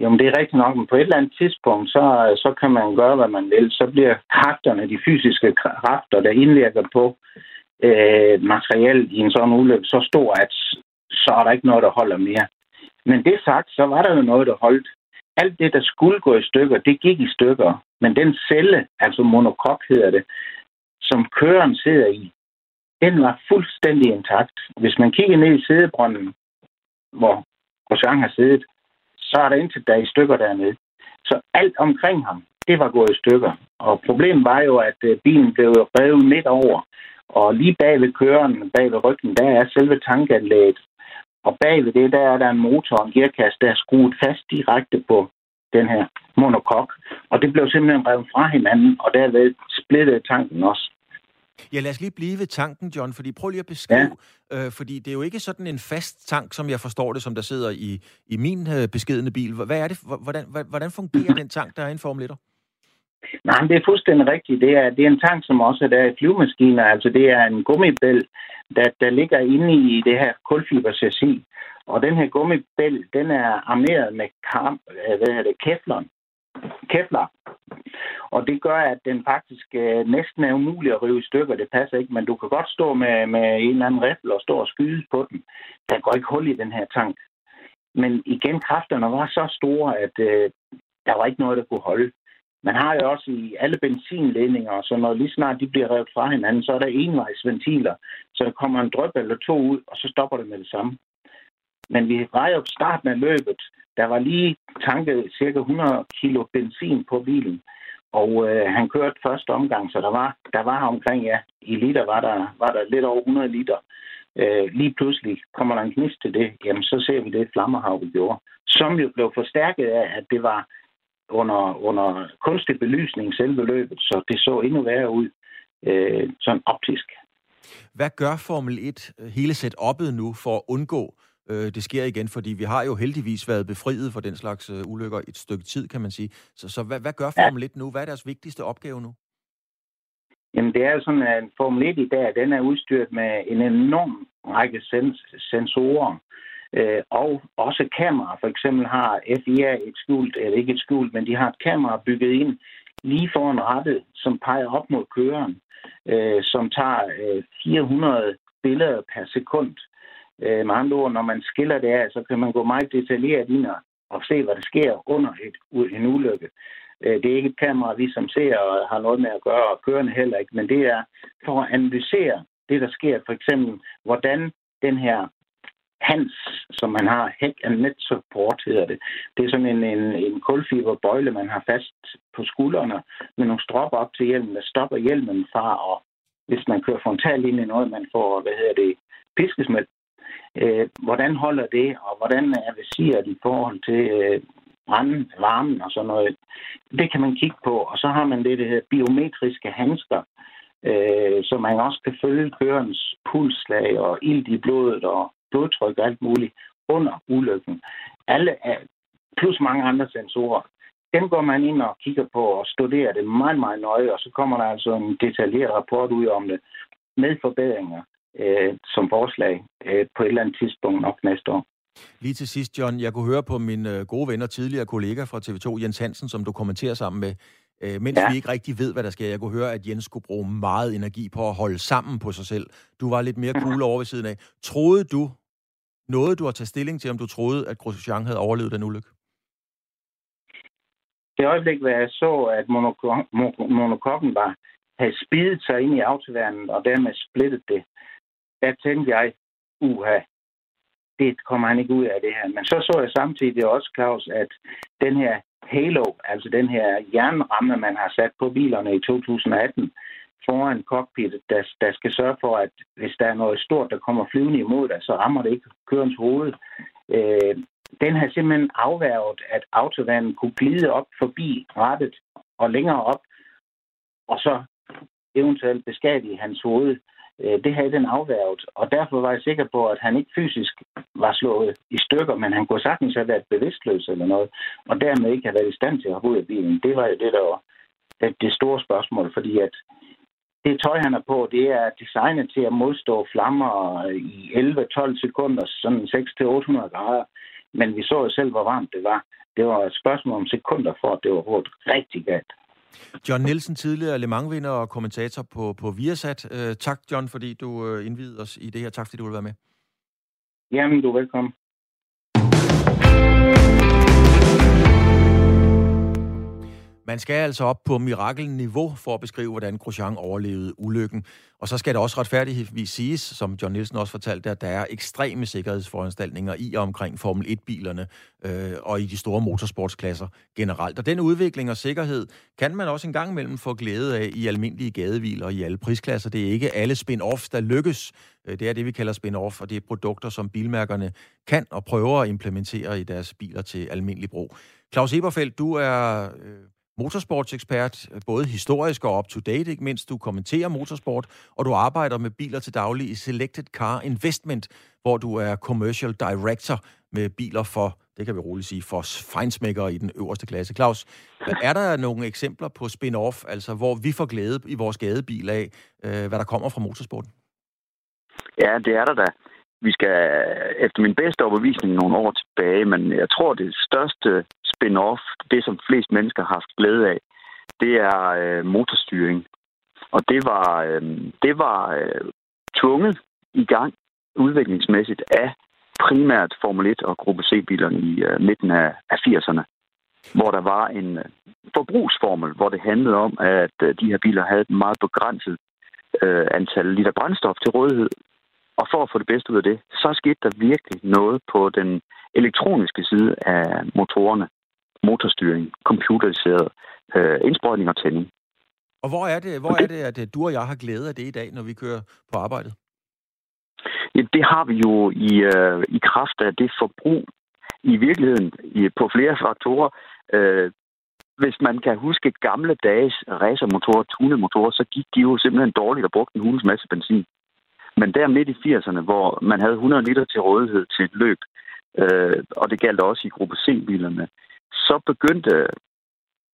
Jamen, det er rigtigt nok, men på et eller andet tidspunkt, så, så kan man gøre, hvad man vil. Så bliver kræfterne, de fysiske kræfter, der indvirker på øh, materiel i en sådan ulykke så stor, at så er der ikke noget, der holder mere. Men det sagt, så var der jo noget, der holdt. Alt det, der skulle gå i stykker, det gik i stykker. Men den celle, altså monokok hedder det, som køren sidder i, den var fuldstændig intakt. Hvis man kigger ned i sædebrønden, hvor Grosjean har siddet, så er der intet der i stykker dernede. Så alt omkring ham, det var gået i stykker. Og problemet var jo, at øh, bilen blev revet midt over. Og lige bag ved køren, bag ved ryggen, der er selve tankanlægget. Og bag ved det, der er der en motor og en gearkasse, der er skruet fast direkte på den her monokok. Og det blev simpelthen revet fra hinanden, og derved splittede tanken også. Ja, lad os lige blive ved tanken, John, fordi prøv lige at beskrive, ja. øh, fordi det er jo ikke sådan en fast tank, som jeg forstår det, som der sidder i, i min øh, beskedende bil. Hvad er det, hvordan, hvordan fungerer den tank, der er i en Formel 1'er? Nej, det er fuldstændig rigtigt. Det er, det er en tank, som også er der i flyvemaskiner. Altså, det er en gummibæl, der, der ligger inde i det her kulfiberchassis. Og den her gummibæl, den er armeret med kar, øh, hvad hedder det, keflon. Kevlar. Og det gør, at den faktisk øh, næsten er umulig at rive i stykker. Det passer ikke, men du kan godt stå med, med en eller anden rifle og stå og skyde på den. Der går ikke hul i den her tank. Men igen, kræfterne var så store, at øh, der var ikke noget, der kunne holde. Man har jo også i alle benzinledninger og sådan noget, lige snart de bliver revet fra hinanden, så er der envejsventiler, så der kommer en drøb eller to ud, og så stopper det med det samme. Men vi var jo starten af løbet. Der var lige tanket cirka 100 kilo benzin på bilen. Og øh, han kørte første omgang, så der var, der var omkring, ja, i liter var der, var der lidt over 100 liter. Øh, lige pludselig kommer der en gnist til det, jamen så ser vi det flammerhav, vi gjorde. Som jo blev forstærket af, at det var under, under kunstig belysning selve løbet, så det så endnu værre ud øh, sådan optisk. Hvad gør Formel 1 øh, hele setup'et nu for at undgå øh, det sker igen? Fordi vi har jo heldigvis været befriet for den slags øh, ulykker et stykke tid, kan man sige. Så, så hvad, hvad gør Formel 1 nu? Hvad er deres vigtigste opgave nu? Jamen, det er sådan, at Formel 1 i dag, den er udstyret med en enorm række sens- sensorer, øh, Øh, og også kamera. For eksempel har FIA et skjult, eller ikke et skjult, men de har et kamera bygget ind lige foran rettet, som peger op mod køreren, øh, som tager øh, 400 billeder per sekund. Øh, med andre ord, når man skiller det af, så kan man gå meget detaljeret ind og, se, hvad der sker under et, en ulykke. Øh, det er ikke et kamera, vi som ser og har noget med at gøre, og kørende heller ikke, men det er for at analysere det, der sker. For eksempel, hvordan den her Hans, som man har, Heck and Net Support hedder det. Det er sådan en, en, en kulfiberbøjle, man har fast på skuldrene med nogle stropper op til hjelmen, der stopper hjelmen fra, og hvis man kører frontal ind i noget, man får, hvad hedder det, piskesmæld. Øh, hvordan holder det, og hvordan er visiret i forhold til øh, branden, varmen og sådan noget. Det kan man kigge på, og så har man det, det hedder biometriske handsker, øh, så man også kan følge kørens pulsslag og ild i blodet og blodtryk og alt muligt under ulykken. Alle er, plus mange andre sensorer. Dem går man ind og kigger på og studerer det meget, meget nøje, og så kommer der altså en detaljeret rapport ud om det med forbedringer øh, som forslag øh, på et eller andet tidspunkt nok næste år. Lige til sidst, John, jeg kunne høre på min øh, gode ven og tidligere kollega fra TV2, Jens Hansen, som du kommenterer sammen med, øh, mens ja. vi ikke rigtig ved, hvad der sker. Jeg kunne høre, at Jens skulle bruge meget energi på at holde sammen på sig selv. Du var lidt mere cool over ved siden af. Troede du, noget du har tage stilling til, om du troede, at Grosjean havde overlevet den ulykke? Det øjeblik, hvor jeg så, at monokokken var, havde spidet sig ind i autoværnet og dermed splittet det, der tænkte jeg, uha, det kommer han ikke ud af det her. Men så så jeg samtidig også, Claus, at den her halo, altså den her jernramme, man har sat på bilerne i 2018, foran cockpittet, der, der skal sørge for, at hvis der er noget stort, der kommer flyvende imod dig, så rammer det ikke kørens hoved. Øh, den har simpelthen afværget, at autovanen kunne glide op forbi rettet og længere op, og så eventuelt beskadige hans hoved. Øh, det havde den afværget, og derfor var jeg sikker på, at han ikke fysisk var slået i stykker, men han kunne sagtens have været bevidstløs eller noget, og dermed ikke have været i stand til at hoppe ud af bilen. Det var jo det, der var det store spørgsmål, fordi at det tøj, han er på, det er designet til at modstå flammer i 11-12 sekunder, sådan 600-800 grader. Men vi så jo selv, hvor varmt det var. Det var et spørgsmål om sekunder for, at det var råd rigtig galt. John Nielsen, tidligere Le Mans-vinder og kommentator på, på Viasat. Uh, tak, John, fordi du uh, indvidede os i det her. Tak, fordi du vil være med. Jamen, du er velkommen. Man skal altså op på mirakelniveau for at beskrive, hvordan Grosjean overlevede ulykken. Og så skal det også retfærdigvis siges, som John Nielsen også fortalte, at der er ekstreme sikkerhedsforanstaltninger i og omkring Formel 1-bilerne øh, og i de store motorsportsklasser generelt. Og den udvikling og sikkerhed kan man også en gang imellem få glæde af i almindelige gadeviler i alle prisklasser. Det er ikke alle spin-offs, der lykkes. Øh, det er det, vi kalder spin-off, og det er produkter, som bilmærkerne kan og prøver at implementere i deres biler til almindelig brug. Claus Eberfeldt, du er øh, motorsportsekspert, både historisk og up-to-date, ikke mindst. Du kommenterer motorsport, og du arbejder med biler til daglig i Selected Car Investment, hvor du er commercial director med biler for, det kan vi roligt sige, for fejnsmækkere i den øverste klasse. Claus, er der nogle eksempler på spin-off, altså hvor vi får glæde i vores gadebil af, øh, hvad der kommer fra motorsporten? Ja, det er der da. Vi skal efter min bedste overbevisning nogle år tilbage, men jeg tror, det største spin-off, det som flest mennesker har haft glæde af, det er øh, motorstyring. Og det var, øh, det var øh, tvunget i gang udviklingsmæssigt af primært Formel 1 og Gruppe C-bilerne i øh, midten af, af 80'erne, hvor der var en øh, forbrugsformel, hvor det handlede om, at øh, de her biler havde et meget begrænset øh, antal liter brændstof til rådighed. Og for at få det bedste ud af det, så skete der virkelig noget på den elektroniske side af motorerne motorstyring, computeriseret øh, indsprøjtning og tænding. Og hvor er, det, hvor er det, at øh, du og jeg har glæde af det i dag, når vi kører på arbejdet? Ja, det har vi jo i, øh, i kraft af det forbrug i virkeligheden i, på flere faktorer. Øh, hvis man kan huske gamle dages racermotorer, tunemotorer, så gik de jo simpelthen dårligt og brugte en hulens masse benzin. Men der midt i 80'erne, hvor man havde 100 liter til rådighed til et løb, øh, og det galt også i gruppe C-bilerne, så begyndte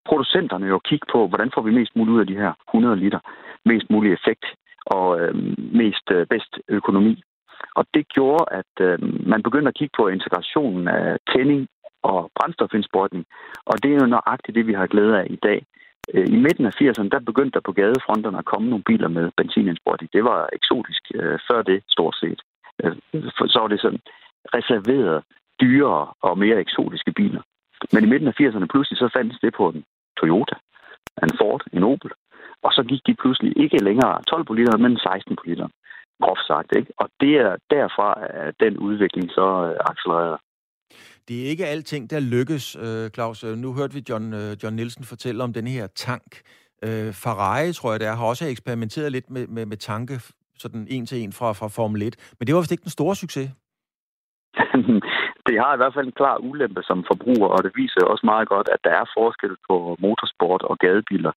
producenterne jo at kigge på, hvordan får vi mest muligt ud af de her 100 liter, mest mulig effekt og øh, mest øh, bedst økonomi. Og det gjorde, at øh, man begyndte at kigge på integrationen af tænding og brændstofindsprøjtning. Og det er jo nøjagtigt det, vi har glæde af i dag. Øh, I midten af 80'erne, der begyndte der på gadefronterne at komme nogle biler med benzinindsprøjtning. Det var eksotisk øh, før det, stort set. Øh, så var det sådan reserveret dyrere og mere eksotiske biler. Men i midten af 80'erne pludselig så fandtes det på en Toyota, en Ford, en Opel. Og så gik de pludselig ikke længere 12 på liter, men 16 på liter. Groft sagt, ikke? Og det er derfra, at den udvikling så accelererede. Det er ikke alting, der lykkes, øh, Claus. Øh, nu hørte vi John, øh, John Nielsen fortælle om den her tank. Ferrari, tror jeg det er, har også eksperimenteret lidt med, med, med tanke, sådan en til en fra, fra Formel 1. Men det var vist ikke den store succes. det har i hvert fald en klar ulempe som forbruger, og det viser også meget godt, at der er forskel på motorsport og gadebiler.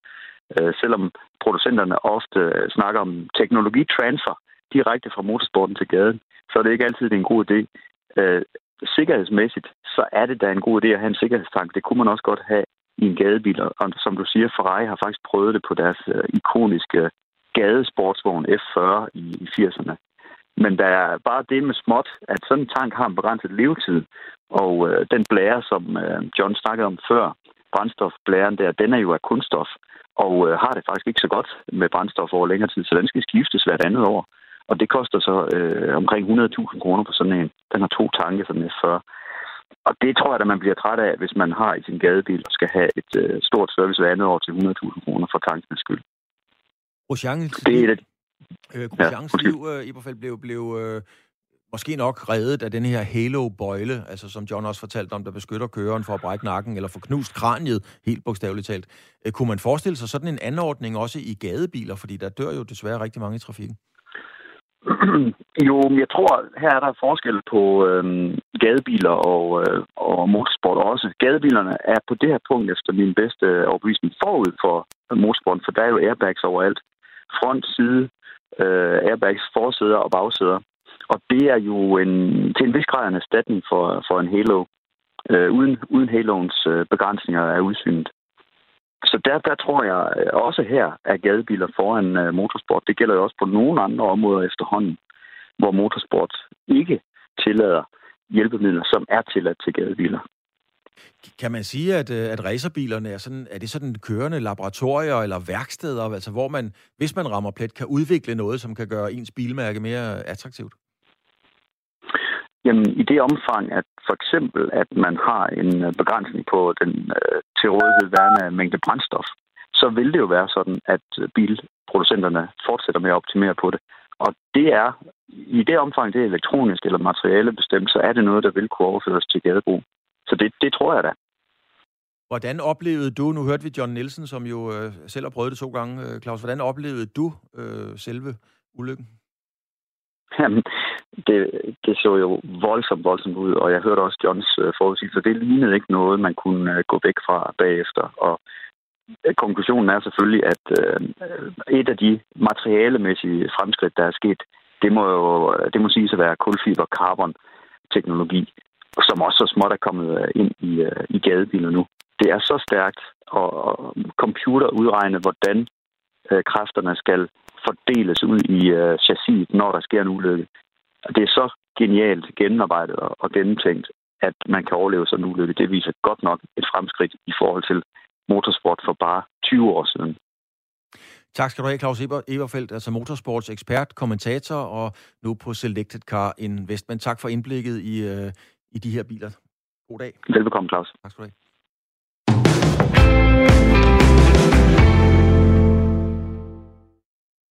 Selvom producenterne ofte snakker om teknologitransfer direkte fra motorsporten til gaden, så er det ikke altid det er en god idé. Sikkerhedsmæssigt, så er det da en god idé at have en sikkerhedstank. Det kunne man også godt have i en gadebil, og som du siger, Ferrari har faktisk prøvet det på deres øh, ikoniske gadesportsvogn F40 i, i 80'erne. Men der er bare det med småt, at sådan en tank har en begrænset levetid. Og øh, den blære, som øh, John snakkede om før, brændstofblæren der, den er jo af kunststof, og øh, har det faktisk ikke så godt med brændstof over længere tid, så den skal skiftes hvert andet år. Og det koster så øh, omkring 100.000 kroner på sådan en. Den har to tanke, sådan en 40. Og det tror jeg, at man bliver træt af, hvis man har i sin gadebil og skal have et øh, stort service hver andet år til 100.000 kroner for tankens skyld. det er et af Øh, ja, liv, øh, Iberfeldt, blev, blev øh, måske nok reddet af den her halo-bøjle, altså som John også fortalte om, der beskytter køreren for at brække nakken eller få knust kraniet, helt bogstaveligt talt. Øh, kunne man forestille sig sådan en anordning også i gadebiler, fordi der dør jo desværre rigtig mange i trafikken? Jo, jeg tror, her er der forskel på øh, gadebiler og, øh, og motorsport også. Gadebilerne er på det her punkt efter min bedste overbevisning forud for motorsporten, for der er jo airbags overalt. Front, side, øh, airbags forsæder og bagsæder. Og det er jo en, til en vis grad en erstatning for, for en Halo, øh, uden, uden Haloens øh, begrænsninger af udsynet. Så der, der tror jeg øh, også her er gadebiler foran øh, motorsport. Det gælder jo også på nogle andre områder efterhånden, hvor motorsport ikke tillader hjælpemidler, som er tilladt til gadebiler. Kan man sige, at, øh, at racerbilerne er, sådan, er det sådan kørende laboratorier eller værksteder, altså hvor man, hvis man rammer plet, kan udvikle noget, som kan gøre ens bilmærke mere attraktivt? Jamen, i det omfang, at for eksempel, at man har en øh, begrænsning på den øh, til rådighed værende mængde brændstof, så vil det jo være sådan, at øh, bilproducenterne fortsætter med at optimere på det. Og det er, i det omfang det er elektronisk eller materialebestemt, så er det noget, der vil kunne overføres til gadebrug. Så det, det tror jeg da. Hvordan oplevede du, nu hørte vi John Nielsen, som jo øh, selv har prøvet det to gange, øh, Claus, hvordan oplevede du øh, selve ulykken? Jamen, det, det så jo voldsomt, voldsomt ud, og jeg hørte også Johns øh, forudsigelse, forudsigelse, det lignede ikke noget, man kunne øh, gå væk fra bagefter. Og øh, konklusionen er selvfølgelig, at øh, et af de materialemæssige fremskridt, der er sket, det må jo det må sige at være kulfiber-carbon-teknologi, som også så småt er kommet ind i, i gadebiler nu. Det er så stærkt, og, og computer udregne, hvordan øh, kræfterne skal fordeles ud i øh, chassiset, når der sker en ulykke. Det er så genialt gennemarbejdet og gennemtænkt, at man kan overleve sådan en ulykke. Det viser godt nok et fremskridt i forhold til motorsport for bare 20 år siden. Tak skal du have, Claus Eber, Eberfeldt, altså motorsports ekspert, kommentator og nu på Selected Car Investment. Tak for indblikket i, øh, i de her biler. God dag. Velbekomme, Claus. Tak skal du have.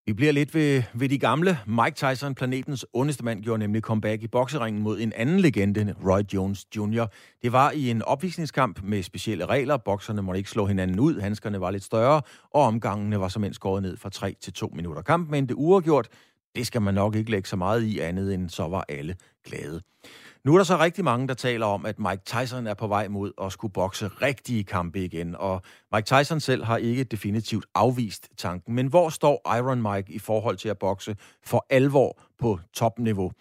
Vi bliver lidt ved, ved de gamle. Mike Tyson, planetens ondeste mand, gjorde nemlig comeback i bokseringen mod en anden legende, Roy Jones Jr. Det var i en opvisningskamp med specielle regler. Bokserne måtte ikke slå hinanden ud, handskerne var lidt større, og omgangene var som skåret ned fra 3 til 2 minutter. Kampen endte uafgjort. Det skal man nok ikke lægge så meget i andet, end så var alle glade. Nu er der så rigtig mange, der taler om, at Mike Tyson er på vej mod at skulle bokse rigtige kampe igen, og Mike Tyson selv har ikke definitivt afvist tanken. Men hvor står Iron Mike i forhold til at bokse for alvor på topniveau?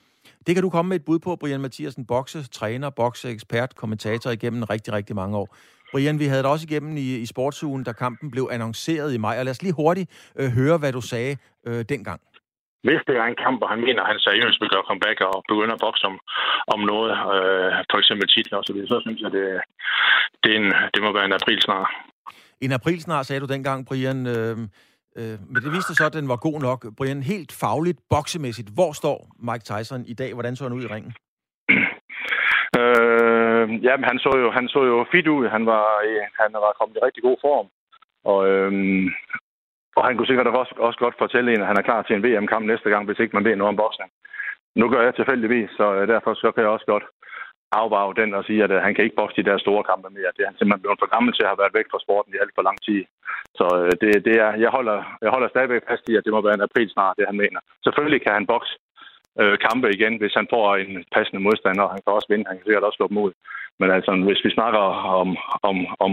Det kan du komme med et bud på, Brian Mathiasen, bokse, træner, bokse, ekspert, kommentator igennem rigtig, rigtig mange år. Brian, vi havde det også igennem i, i sportsugen, da kampen blev annonceret i maj, og lad os lige hurtigt øh, høre, hvad du sagde øh, dengang hvis det er en kamp, og han mener, at han seriøst vil gøre comeback og begynde at bokse om, om noget, øh, for eksempel titler osv., så, så synes jeg, det, det, er en, det må være en april snart. En april snart, sagde du dengang, Brian. Øh, øh, men det viste så, at den var god nok. Brian, helt fagligt, boksemæssigt, hvor står Mike Tyson i dag? Hvordan så han ud i ringen? Øh, ja, han så jo, han så jo fit ud. Han var, han var kommet i rigtig god form. Og, øhm, og han kunne sikkert også, også godt fortælle en, at han er klar til en VM-kamp næste gang, hvis ikke man ved noget om boksning. Nu gør jeg tilfældigvis, så øh, derfor så kan jeg også godt afbage den og sige, at øh, han kan ikke bokse de der store kampe mere. Det er han simpelthen blevet for gammel til at have været væk fra sporten i alt for lang tid. Så øh, det, det er, jeg, holder, jeg holder stadigvæk fast i, at det må være en april snart, det han mener. Selvfølgelig kan han bokse øh, kampe igen, hvis han får en passende modstander. Han kan også vinde, han kan sikkert også slå dem ud. Men altså, hvis vi snakker om, om, om,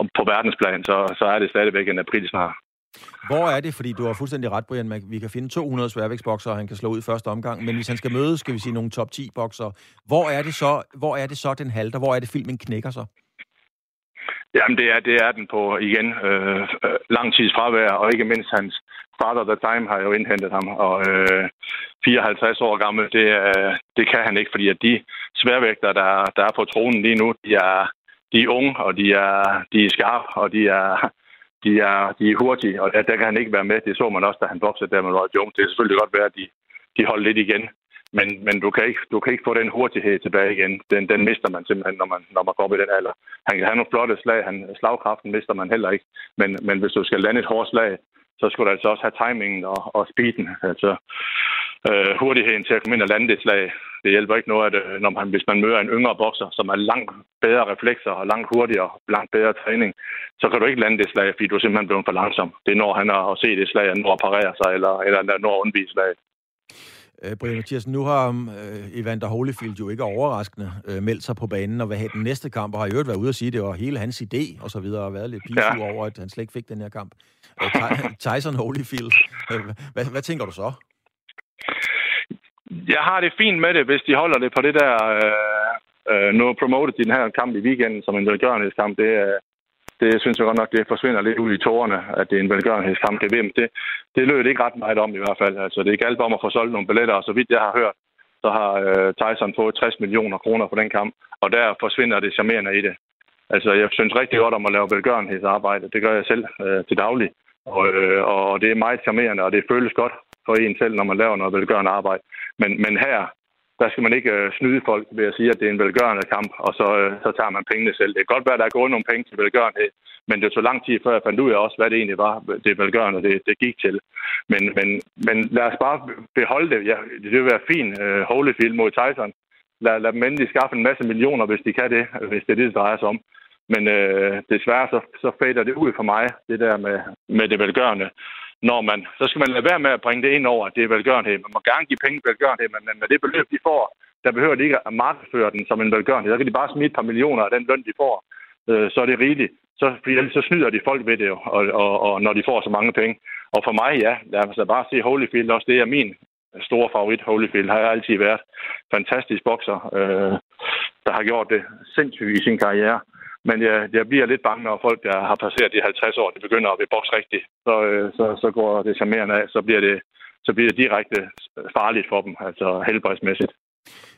om på verdensplan, så, så er det stadigvæk en april snart. Hvor er det, fordi du har fuldstændig ret, Brian, vi kan finde 200 sværvægtsbokser, han kan slå ud i første omgang, men hvis han skal møde, skal vi sige, nogle top 10 bokser, hvor er det så, hvor er det så den halter? Hvor er det, filmen knækker så? Jamen, det er, det er den på, igen, øh, øh lang tids fravær, og ikke mindst hans father the time har jo indhentet ham, og øh, 54 år gammel, det, øh, det kan han ikke, fordi at de sværvægter, der, der er på tronen lige nu, de er, de er unge, og de er, de er skarpe, og de er, de er, de er hurtige, og der, der kan han ikke være med. Det så man også, da han boxede der med Roy Jones. Det er selvfølgelig godt være, at de, de holder lidt igen. Men, men du, kan ikke, du kan ikke få den hurtighed tilbage igen. Den, den mister man simpelthen, når man, når man går op i den alder. Han kan have nogle flotte slag. Han, slagkraften mister man heller ikke. Men, men hvis du skal lande et hårdt slag, så skulle du altså også have timingen og, og speeden. Altså, øh, hurtigheden til at komme ind og lande det slag. Det hjælper ikke noget, at, øh, når man, hvis man møder en yngre bokser, som er langt bedre reflekser og langt hurtigere og langt bedre træning, så kan du ikke lande det slag, fordi du er simpelthen blevet for langsom. Det er når han har at se det slag, når at parere sig, eller, eller når at undvige slaget. Øh, Brian Mathiasen, nu har øh, Evander Holyfield jo ikke overraskende øh, meldt sig på banen og vil have den næste kamp, og har jo været ude at sige, at det var hele hans idé, og så videre, og været lidt pisu ja. over, at han slet ikke fik den her kamp. Øh, Tyson Holyfield, øh, hvad, hvad tænker du så? Jeg har det fint med det, hvis de holder det på det der... Øh, øh, nu promoted i den her kamp i weekenden som en velgørenhedskamp. Det, øh, det synes jeg godt nok, det forsvinder lidt ud i tårerne, at det er en velgørenhedskamp til VM. Det, det lød det ikke ret meget om i hvert fald. Altså, det galt om at få solgt nogle billetter, og så vidt jeg har hørt, så har øh, Tyson fået 60 millioner kroner på den kamp, og der forsvinder det charmerende i det. Altså, jeg synes rigtig godt om at lave velgørenhedsarbejde. Det gør jeg selv øh, til daglig. Og, øh, og det er meget charmerende, og det føles godt for en selv, når man laver noget velgørende arbejde. Men, men her, der skal man ikke øh, snyde folk ved at sige, at det er en velgørende kamp, og så, øh, så tager man pengene selv. Det kan godt være, at der er gået nogle penge til velgørenhed, men det tog lang tid, før jeg fandt ud af også, hvad det egentlig var, det velgørende, det, det gik til. Men, men, men lad os bare beholde det. Ja, det vil være fint, øh, Holyfield mod Tyson. Lad, lad dem endelig skaffe en masse millioner, hvis de kan det, hvis det er det, det drejer sig om. Men øh, desværre så, så fader det ud for mig, det der med, med det velgørende. Når man, så skal man lade være med at bringe det ind over, at det er velgørenhed. Man må gerne give penge til velgørenhed, men med det beløb, de får, der behøver de ikke at markedsføre den som en velgørenhed. Der kan de bare smide et par millioner af den løn, de får. Øh, så er det rigeligt. Så, så snyder de folk ved det jo, og, og, og, når de får så mange penge. Og for mig, ja, lad os bare se Holyfield også. Det er min store favorit, Holyfield, har jeg altid været. Fantastisk bokser, øh, der har gjort det sindssygt i sin karriere. Men jeg, jeg bliver lidt bange, når folk, der har passeret de 50 år, de begynder at bokse rigtigt. Så, øh, så, så går det charmerende af, så bliver det, så bliver det direkte farligt for dem, altså helbredsmæssigt.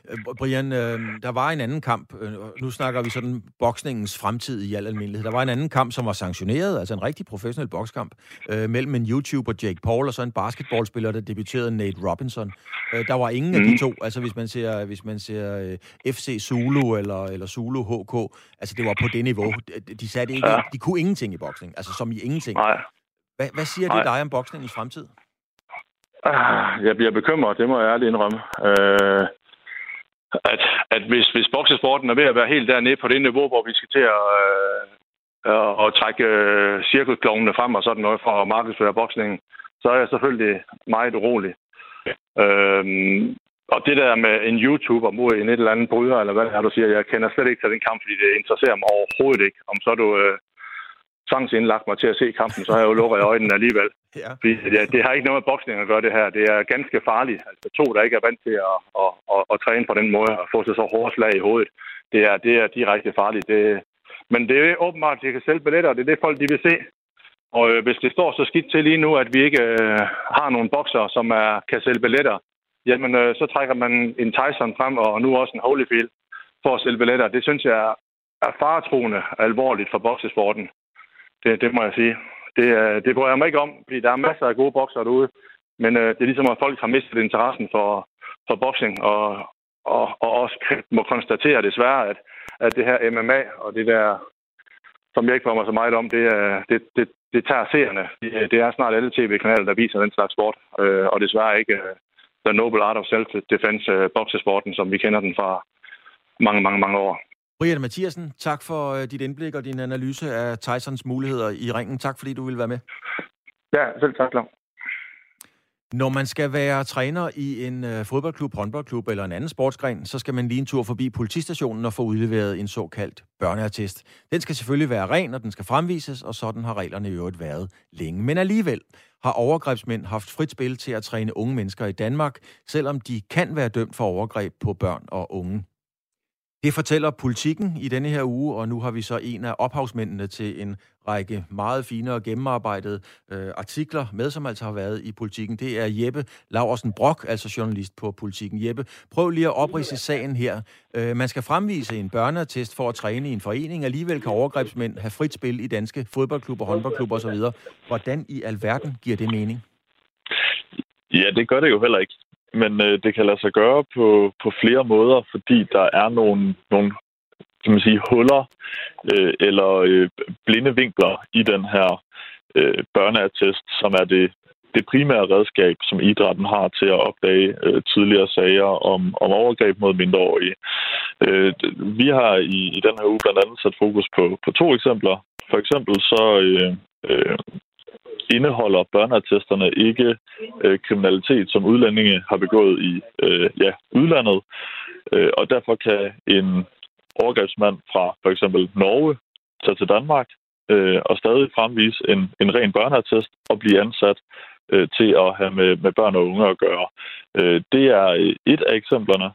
Øh, Brian, øh, der var en anden kamp, øh, nu snakker vi sådan boksningens fremtid i al almindelighed. Der var en anden kamp, som var sanktioneret, altså en rigtig professionel bokskamp, øh, mellem en YouTuber, Jake Paul, og så en basketballspiller, der debuterede, Nate Robinson. Øh, der var ingen mm. af de mm. to, altså hvis man ser, hvis man ser øh, FC Zulu eller, eller Zulu HK, altså det var på det niveau. De, satte ikke, ja. de kunne ingenting i boksning, altså som i ingenting. Nej. Hvad, hvad siger Nej. det dig om boksningens fremtid? Ah, jeg bliver bekymret, det må jeg ærligt indrømme. Øh, at, at hvis, hvis boksesporten er ved at være helt dernede på det niveau, hvor vi skal til at, øh, øh at trække øh, frem og sådan noget for at markedsføre boksningen, så er jeg selvfølgelig meget urolig. Ja. Øhm, og det der med en YouTuber mod en et eller andet bryder, eller hvad det er, du siger, jeg kender slet ikke til den kamp, fordi det interesserer mig overhovedet ikke. Om så du øh, tvangsindlagt mig til at se kampen, så har jeg jo lukket øjnene alligevel. Ja. Fordi det, det har ikke noget med boksning at gøre, det her. Det er ganske farligt. Altså to, der ikke er vant til at, at, at, at træne på den måde og få sig så hårdt slag i hovedet, det er, det er direkte farligt. Det, men det er åbenbart, at de kan sælge billetter, og det er det, folk de vil se. Og øh, hvis det står så skidt til lige nu, at vi ikke øh, har nogen bokser, som er, kan sælge billetter, jamen øh, så trækker man en Tyson frem, og nu også en Holyfield for at sælge billetter. Det synes jeg er faretroende alvorligt for boksesporten. Det, det må jeg sige. Det, øh, det bryder jeg mig ikke om, fordi der er masser af gode bokser derude. Men øh, det er ligesom, at folk har mistet interessen for, for boksning, og, og, og også må konstatere desværre, at, at det her MMA og det der, som jeg ikke får mig så meget om, det, øh, det, det, det tager seerne. Øh, det er snart alle tv-kanaler, der viser den slags sport, øh, og desværre ikke uh, The Noble Art of Self-Defense, uh, boksesporten, som vi kender den fra mange, mange, mange år. Brian Mathiasen, tak for øh, dit indblik og din analyse af Tysons muligheder i ringen. Tak fordi du ville være med. Ja, selv tak, Lav. Når man skal være træner i en øh, fodboldklub, håndboldklub eller en anden sportsgren, så skal man lige en tur forbi politistationen og få udleveret en såkaldt børneattest. Den skal selvfølgelig være ren, og den skal fremvises, og sådan har reglerne i øvrigt været længe. Men alligevel har overgrebsmænd haft frit spil til at træne unge mennesker i Danmark, selvom de kan være dømt for overgreb på børn og unge. Det fortæller politikken i denne her uge, og nu har vi så en af ophavsmændene til en række meget fine og gennemarbejdede øh, artikler med, som altså har været i politikken. Det er Jeppe Laversen Brock, altså journalist på politikken. Jeppe, prøv lige at oprise sagen her. Øh, man skal fremvise en børneattest for at træne i en forening. Alligevel kan overgrebsmænd have frit spil i danske fodboldklubber, håndboldklubber osv. Hvordan i alverden giver det mening? Ja, det gør det jo heller ikke. Men øh, det kan lade sig gøre på, på flere måder, fordi der er nogle, nogle kan man sige, huller øh, eller øh, blinde vinkler i den her øh, børneattest, som er det, det primære redskab, som idrætten har til at opdage øh, tidligere sager om, om overgreb mod mindreårige. Øh, vi har i, i den her uge blandt andet sat fokus på, på to eksempler. For eksempel så øh, øh, indeholder børneattesterne ikke øh, kriminalitet, som udlændinge har begået i øh, ja, udlandet. Øh, og derfor kan en overgrebsmand fra for eksempel Norge tage til Danmark øh, og stadig fremvise en, en ren børneattest og blive ansat øh, til at have med, med børn og unge at gøre. Øh, det er et af eksemplerne.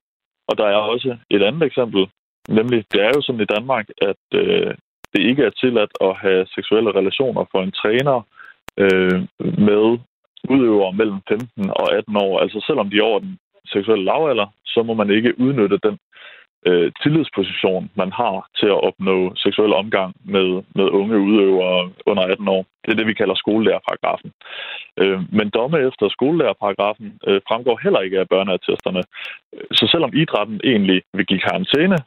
Og der er også et andet eksempel, nemlig det er jo sådan i Danmark, at øh, det ikke er tilladt at have seksuelle relationer for en træner øh, med udøvere mellem 15 og 18 år. Altså selvom de er over den seksuelle lavalder, så må man ikke udnytte den øh, tillidsposition, man har til at opnå seksuel omgang med, med unge udøvere under 18 år. Det er det, vi kalder skolelærerparagrafen. Øh, men domme efter skolelærerparagrafen øh, fremgår heller ikke af børneattesterne. Så selvom idrætten egentlig vil give karantæne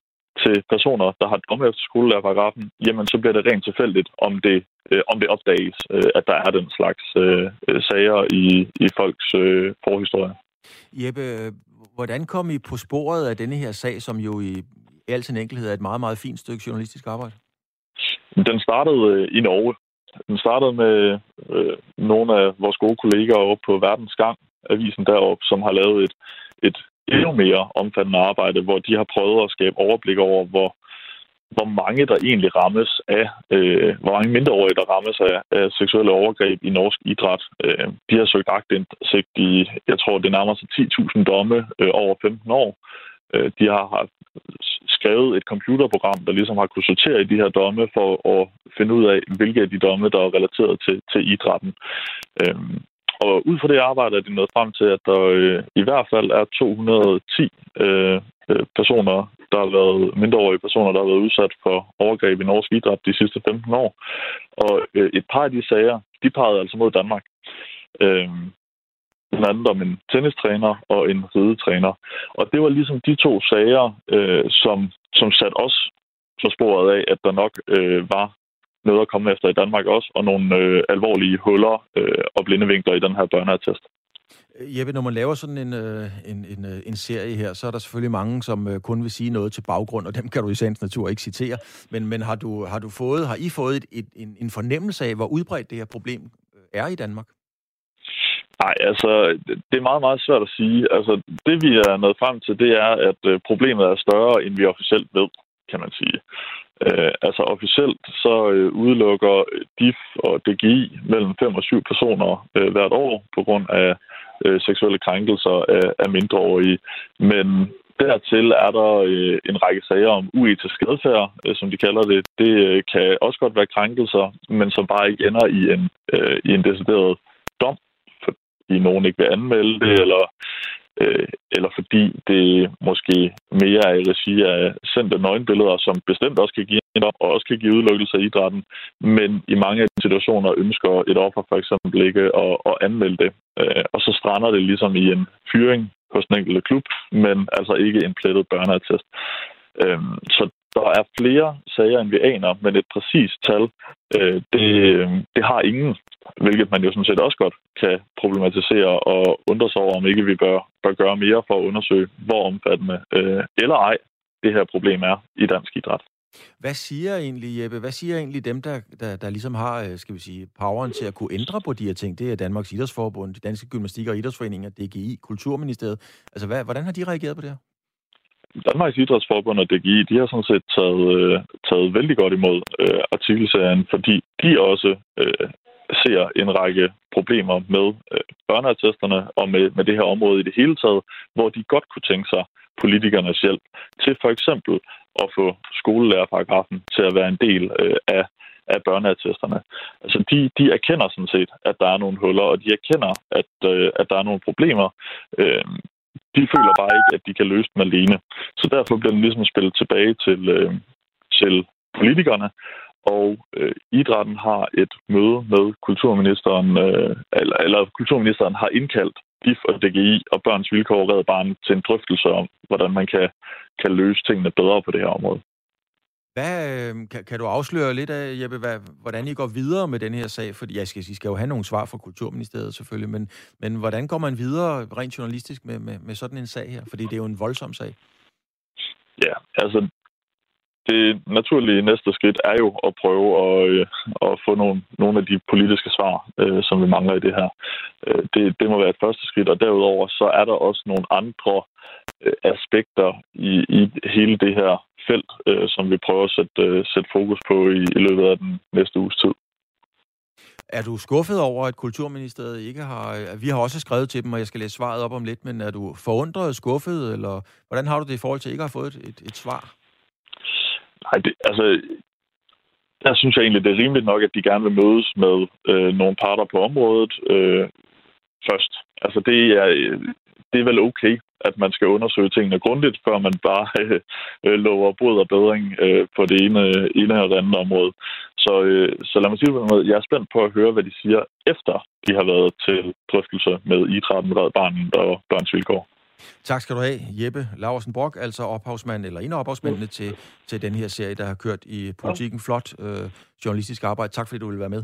til personer, der har domme efter skolelærerparagrafen, jamen så bliver det rent tilfældigt, om det, øh, om det opdages, øh, at der er den slags øh, øh sager i, i folks øh, forhistorie. Jeppe, hvordan kom I på sporet af denne her sag, som jo i, i al sin enkelhed er et meget, meget fint stykke journalistisk arbejde? Den startede øh, i Norge. Den startede med øh, nogle af vores gode kolleger oppe på Verdens Gang, avisen deroppe, som har lavet et, et endnu mere omfattende arbejde, hvor de har prøvet at skabe overblik over, hvor, hvor mange der egentlig rammes af, øh, hvor mange mindreårige der rammes af, af seksuelle overgreb i norsk idræt. Øh, de har søgt agtindsigt i, jeg tror, det nærmer sig 10.000 domme øh, over 15 år. Øh, de har, haft skrevet et computerprogram, der ligesom har kunnet sortere i de her domme for at finde ud af, hvilke af de domme, der er relateret til, til idrætten. Øhm, og ud fra det arbejde er de nået frem til, at der øh, i hvert fald er 210 øh, øh, personer, der har været mindreårige personer, der har været udsat for overgreb i norsk idræt de sidste 15 år. Og øh, et par af de sager, de pegede altså mod Danmark. Øh, den anden om en tennistræner og en ridetræner. Og det var ligesom de to sager, øh, som, som satte os på sporet af, at der nok øh, var noget at komme efter i Danmark også, og nogle øh, alvorlige huller øh, og blinde vinkler i den her børneattest. Jeppe, når man laver sådan en, øh, en, en, øh, en serie her, så er der selvfølgelig mange, som øh, kun vil sige noget til baggrund, og dem kan du i sagens natur ikke citere. Men, men har, du, har, du fået, har I fået et, et, en, en fornemmelse af, hvor udbredt det her problem er i Danmark? Nej, altså, det er meget, meget svært at sige. Altså, det vi er nået frem til, det er, at problemet er større, end vi officielt ved, kan man sige. Øh, altså officielt så øh, udelukker DIF og DGI mellem 5 og 7 personer øh, hvert år på grund af øh, seksuelle krænkelser af, af mindreårige. Men dertil er der øh, en række sager om uetisk adfærd, øh, som de kalder det. Det øh, kan også godt være krænkelser, men som bare ikke ender i en, øh, i en decideret dom, fordi nogen ikke vil anmelde det, eller øh, eller fordi det måske mere er i regi af sendte nøgenbilleder, som bestemt også kan give en og også kan give udelukkelse af idrætten, men i mange af de situationer ønsker et offer for eksempel ikke at, at anmelde det. Øh, og så strander det ligesom i en fyring hos den enkelte klub, men altså ikke en plettet børneattest. Øh, så der er flere sager, end vi aner, men et præcist tal, øh, det, øh, det har ingen, hvilket man jo sådan set også godt kan problematisere og undre sig over, om ikke vi bør, bør gøre mere for at undersøge, hvor omfattende øh, eller ej det her problem er i dansk idræt. Hvad siger egentlig, Jeppe, hvad siger egentlig dem, der, der, der ligesom har, øh, skal vi sige, poweren til at kunne ændre på de her ting? Det er Danmarks Idrætsforbund, de danske gymnastik- og idrætsforeninger, DGI, Kulturministeriet. Altså, hvad, hvordan har de reageret på det her? Danmarks Idrætsforbund og DGI, de har sådan set taget, øh, taget vældig godt imod øh, artikelserien, fordi de også øh, ser en række problemer med øh, børneattesterne og med, med det her område i det hele taget, hvor de godt kunne tænke sig politikernes hjælp til for eksempel at få skolelærerparagrafen til at være en del øh, af, af børneattesterne. Altså de, de erkender sådan set, at der er nogle huller, og de erkender, at, øh, at der er nogle problemer. Øh, de føler bare ikke, at de kan løse den alene. Så derfor bliver den ligesom spillet tilbage til, øh, til politikerne, og øh, idrætten har et møde med kulturministeren, øh, eller, eller kulturministeren har indkaldt DIF og DGI og Børns Vilkår og Red Barn til en drøftelse om, hvordan man kan, kan løse tingene bedre på det her område. Hvad, øhm, kan, kan du afsløre lidt af, Jeppe, hvad, hvordan I går videre med den her sag? Fordi jeg skal, I skal jo have nogle svar fra Kulturministeriet selvfølgelig, men, men hvordan går man videre rent journalistisk med, med, med sådan en sag her? Fordi det er jo en voldsom sag. Ja, altså det naturlige næste skridt er jo at prøve at, øh, at få nogle, nogle af de politiske svar, øh, som vi mangler i det her. Øh, det, det må være et første skridt, og derudover så er der også nogle andre øh, aspekter i, i hele det her felt, øh, som vi prøver at sætte, øh, sætte fokus på i, i løbet af den næste uges tid. Er du skuffet over, at Kulturministeriet ikke har... Øh, vi har også skrevet til dem, og jeg skal læse svaret op om lidt, men er du forundret, skuffet, eller hvordan har du det i forhold til ikke at have fået et, et, et svar? Nej, det, altså, der synes jeg egentlig, det er rimeligt nok, at de gerne vil mødes med øh, nogle parter på området øh, først. Altså, det er, det er vel okay, at man skal undersøge tingene grundigt, før man bare øh, øh, lover brud og bedring øh, på det ene, ene eller andet område. Så, øh, så lad mig sige på noget. Jeg er spændt på at høre, hvad de siger, efter de har været til drøftelse med idrætten, Red Barnet og Børns Vilkår. Tak skal du have, Jeppe Laversen Brock, altså ophavsmand, eller en af ophavsmændene mm. til, til den her serie, der har kørt i politikken. Flot øh, journalistisk arbejde. Tak fordi du ville være med.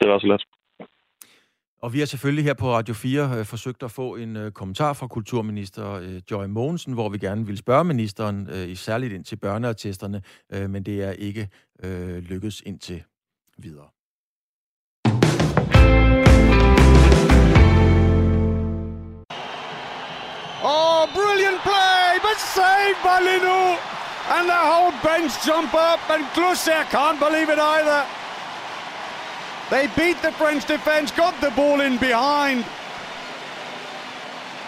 Det var så let. Og vi har selvfølgelig her på Radio 4 øh, forsøgt at få en øh, kommentar fra kulturminister øh, Joy Mogensen, hvor vi gerne vil spørge ministeren, øh, særligt ind til børneartisterne, øh, men det er ikke øh, lykkedes indtil videre. Oh, brilliant play, but saved by Linu. And the whole bench jump up, and Glusser can't believe it either. They beat the French defence, got the ball in behind.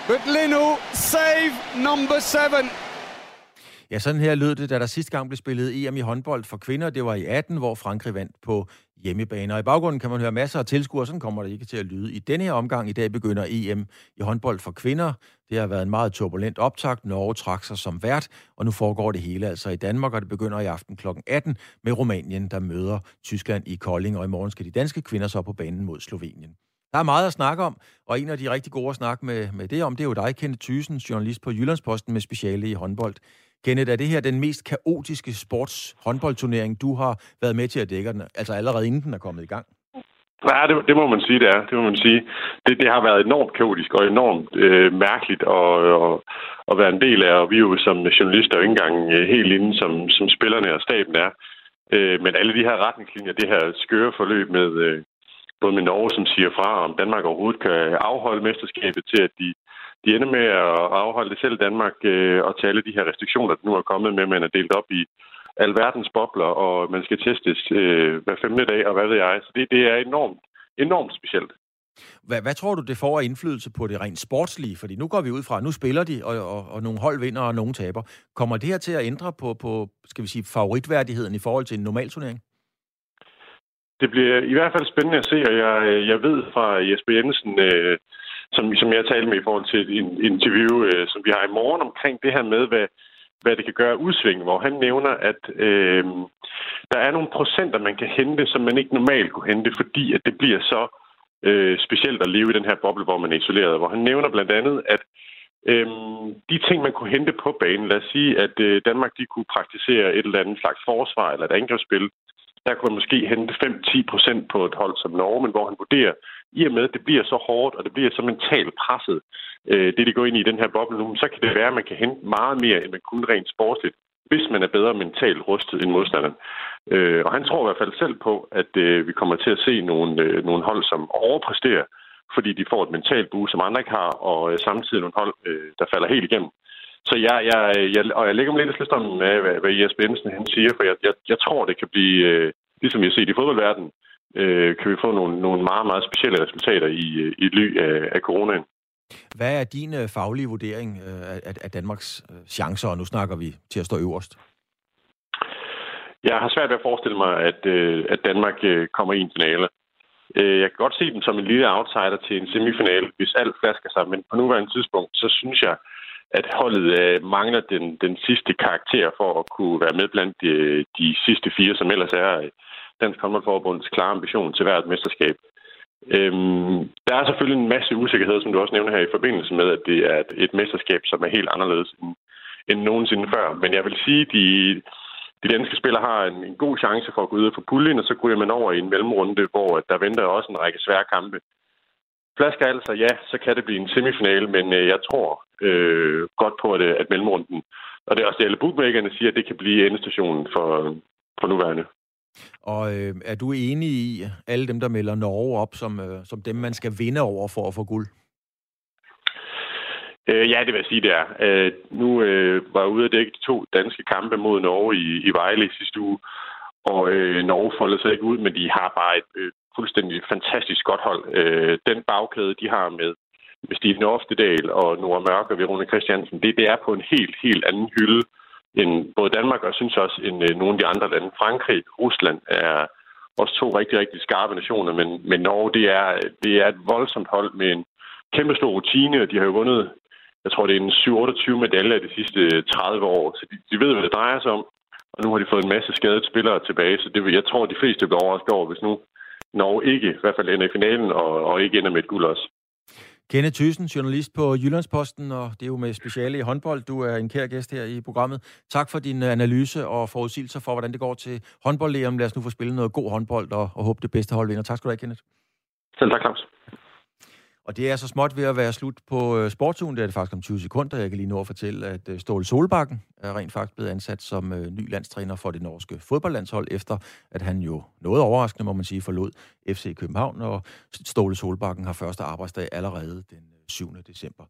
But Linu, save number seven. Ja, sådan her lød det, da der sidste gang blev spillet EM i håndbold for kvinder. Det var i 18, hvor Frankrig vandt på hjemmebane. Og i baggrunden kan man høre masser af tilskuere, sådan kommer det ikke til at lyde. I denne her omgang i dag begynder EM i håndbold for kvinder. Det har været en meget turbulent optakt. Norge trak sig som vært, og nu foregår det hele altså i Danmark, og det begynder i aften kl. 18 med Rumænien, der møder Tyskland i Kolding, og i morgen skal de danske kvinder så på banen mod Slovenien. Der er meget at snakke om, og en af de rigtig gode at snakke med, med det om, det er jo dig, Kenneth Thyssen, journalist på Jyllandsposten med speciale i håndbold. Kenneth, er det her den mest kaotiske sports håndboldturnering, du har været med til at dække den, altså allerede inden den er kommet i gang? Ja, det, det må man sige, det er. Det må man sige. Det, det har været enormt kaotisk og enormt øh, mærkeligt at, at, at være en del af, og vi er jo som journalister jo ikke engang øh, helt inde, som, som spillerne og staben er. Øh, men alle de her retningslinjer, det her skøre forløb med øh, både med Norge, som siger fra, om Danmark overhovedet kan afholde mesterskabet til, at de de ender med at afholde det selv i Danmark øh, og til alle de her restriktioner, der nu er kommet med, man er delt op i alverdens bobler, og man skal testes øh, hver femte dag, og hvad ved jeg. Så det, det er enormt, enormt specielt. Hvad, hvad tror du, det får af indflydelse på det rent sportslige? Fordi nu går vi ud fra, nu spiller de, og, og, og nogle hold vinder, og nogle taber. Kommer det her til at ændre på, på skal vi sige, favoritværdigheden i forhold til en normal turnering? Det bliver i hvert fald spændende at se, og jeg, jeg ved fra Jesper Jensen, øh, som, som jeg talte med i forhold til et interview, øh, som vi har i morgen omkring det her med, hvad, hvad det kan gøre udsving, hvor han nævner, at øh, der er nogle procenter, man kan hente, som man ikke normalt kunne hente, fordi at det bliver så øh, specielt at leve i den her boble, hvor man er isoleret. Hvor han nævner blandt andet, at øh, de ting, man kunne hente på banen, lad os sige, at øh, Danmark de kunne praktisere et eller andet slags forsvar eller et angrebsspil, der kunne man måske hente 5-10 procent på et hold som Norge, men hvor han vurderer, i og med, at det bliver så hårdt, og det bliver så mentalt presset, øh, det de går ind i den her boble nu, så kan det være, at man kan hente meget mere, end man kunne rent sportsligt, hvis man er bedre mentalt rustet end modstanderen. Øh, og han tror i hvert fald selv på, at øh, vi kommer til at se nogle, øh, nogle hold, som overpræsterer, fordi de får et mentalt boost, som andre ikke har, og øh, samtidig nogle hold, øh, der falder helt igennem. Så jeg, jeg, jeg, og jeg lægger mig lidt lidt om, hvad, hvad Jesper Jensen han siger, for jeg, jeg, jeg tror, det kan blive, øh, ligesom jeg set i fodboldverdenen, øh, kan vi få nogle, nogle meget, meget specielle resultater i, i ly af, af coronaen. Hvad er din øh, faglige vurdering øh, af, af Danmarks øh, chancer, og nu snakker vi til at stå øverst? Jeg har svært ved at forestille mig, at, øh, at Danmark øh, kommer i en finale. Øh, jeg kan godt se dem som en lille outsider til en semifinale, hvis alt flasker sig, men på nuværende tidspunkt, så synes jeg, at holdet øh, mangler den, den sidste karakter for at kunne være med blandt de, de sidste fire, som ellers er øh, Dansk Håndboldforbunds klare ambition til hvert mesterskab. Øhm, der er selvfølgelig en masse usikkerhed, som du også nævner her i forbindelse med, at det er et, et mesterskab, som er helt anderledes end, end nogensinde før. Men jeg vil sige, at de, de danske spillere har en, en god chance for at gå ud for puljen, og så går man over i en mellemrunde, hvor der venter også en række svære kampe. Flasker altså, ja, så kan det blive en semifinale, men øh, jeg tror øh, godt på, at, at mellemrunden, og det er også alle bookmakerne siger, at det kan blive endestationen for, for nuværende. Og øh, er du enig i alle dem, der melder Norge op som, øh, som dem, man skal vinde over for at få guld? Øh, ja, det vil jeg sige, det er. Øh, nu øh, var jeg ude at dække de to danske kampe mod Norge i, i Vejle i sidste uge, og øh, Norge foldede sig ikke ud, men de har bare et øh, fuldstændig fantastisk godt hold. Øh, den bagkæde, de har med Stine Oftedal og Nora Mørk og Verona Christiansen, det, det er på en helt, helt anden hylde end både Danmark og synes også end øh, nogle af de andre lande. Frankrig, Rusland er også to rigtig, rigtig skarpe nationer, men, men Norge, det er, det er et voldsomt hold med en kæmpe stor rutine, og de har jo vundet jeg tror, det er en 27 medaljer de sidste 30 år. Så de, de ved, hvad det drejer sig om. Og nu har de fået en masse skadede spillere tilbage, så det, jeg tror, de fleste bliver overrasket over, hvis nu Norge ikke i hvert fald ender i finalen, og, og ikke ender med et guld også. Kenneth Thyssen, journalist på Jyllandsposten, og det er jo med speciale i håndbold. Du er en kær gæst her i programmet. Tak for din øh, analyse og forudsigelser for, hvordan det går til håndbold -læren. Lad os nu få spillet noget god håndbold og, og håbe det bedste hold vinder. Tak skal du have, Kenneth. Selv tak, Claus. Og det er så småt ved at være slut på øh, sportsugen. Det er det faktisk om 20 sekunder. Jeg kan lige nå at fortælle, at øh, Ståle Solbakken er rent faktisk blevet ansat som øh, ny landstræner for det norske fodboldlandshold, efter at han jo noget overraskende, må man sige, forlod FC København. Og Ståle Solbakken har første arbejdsdag allerede den øh, 7. december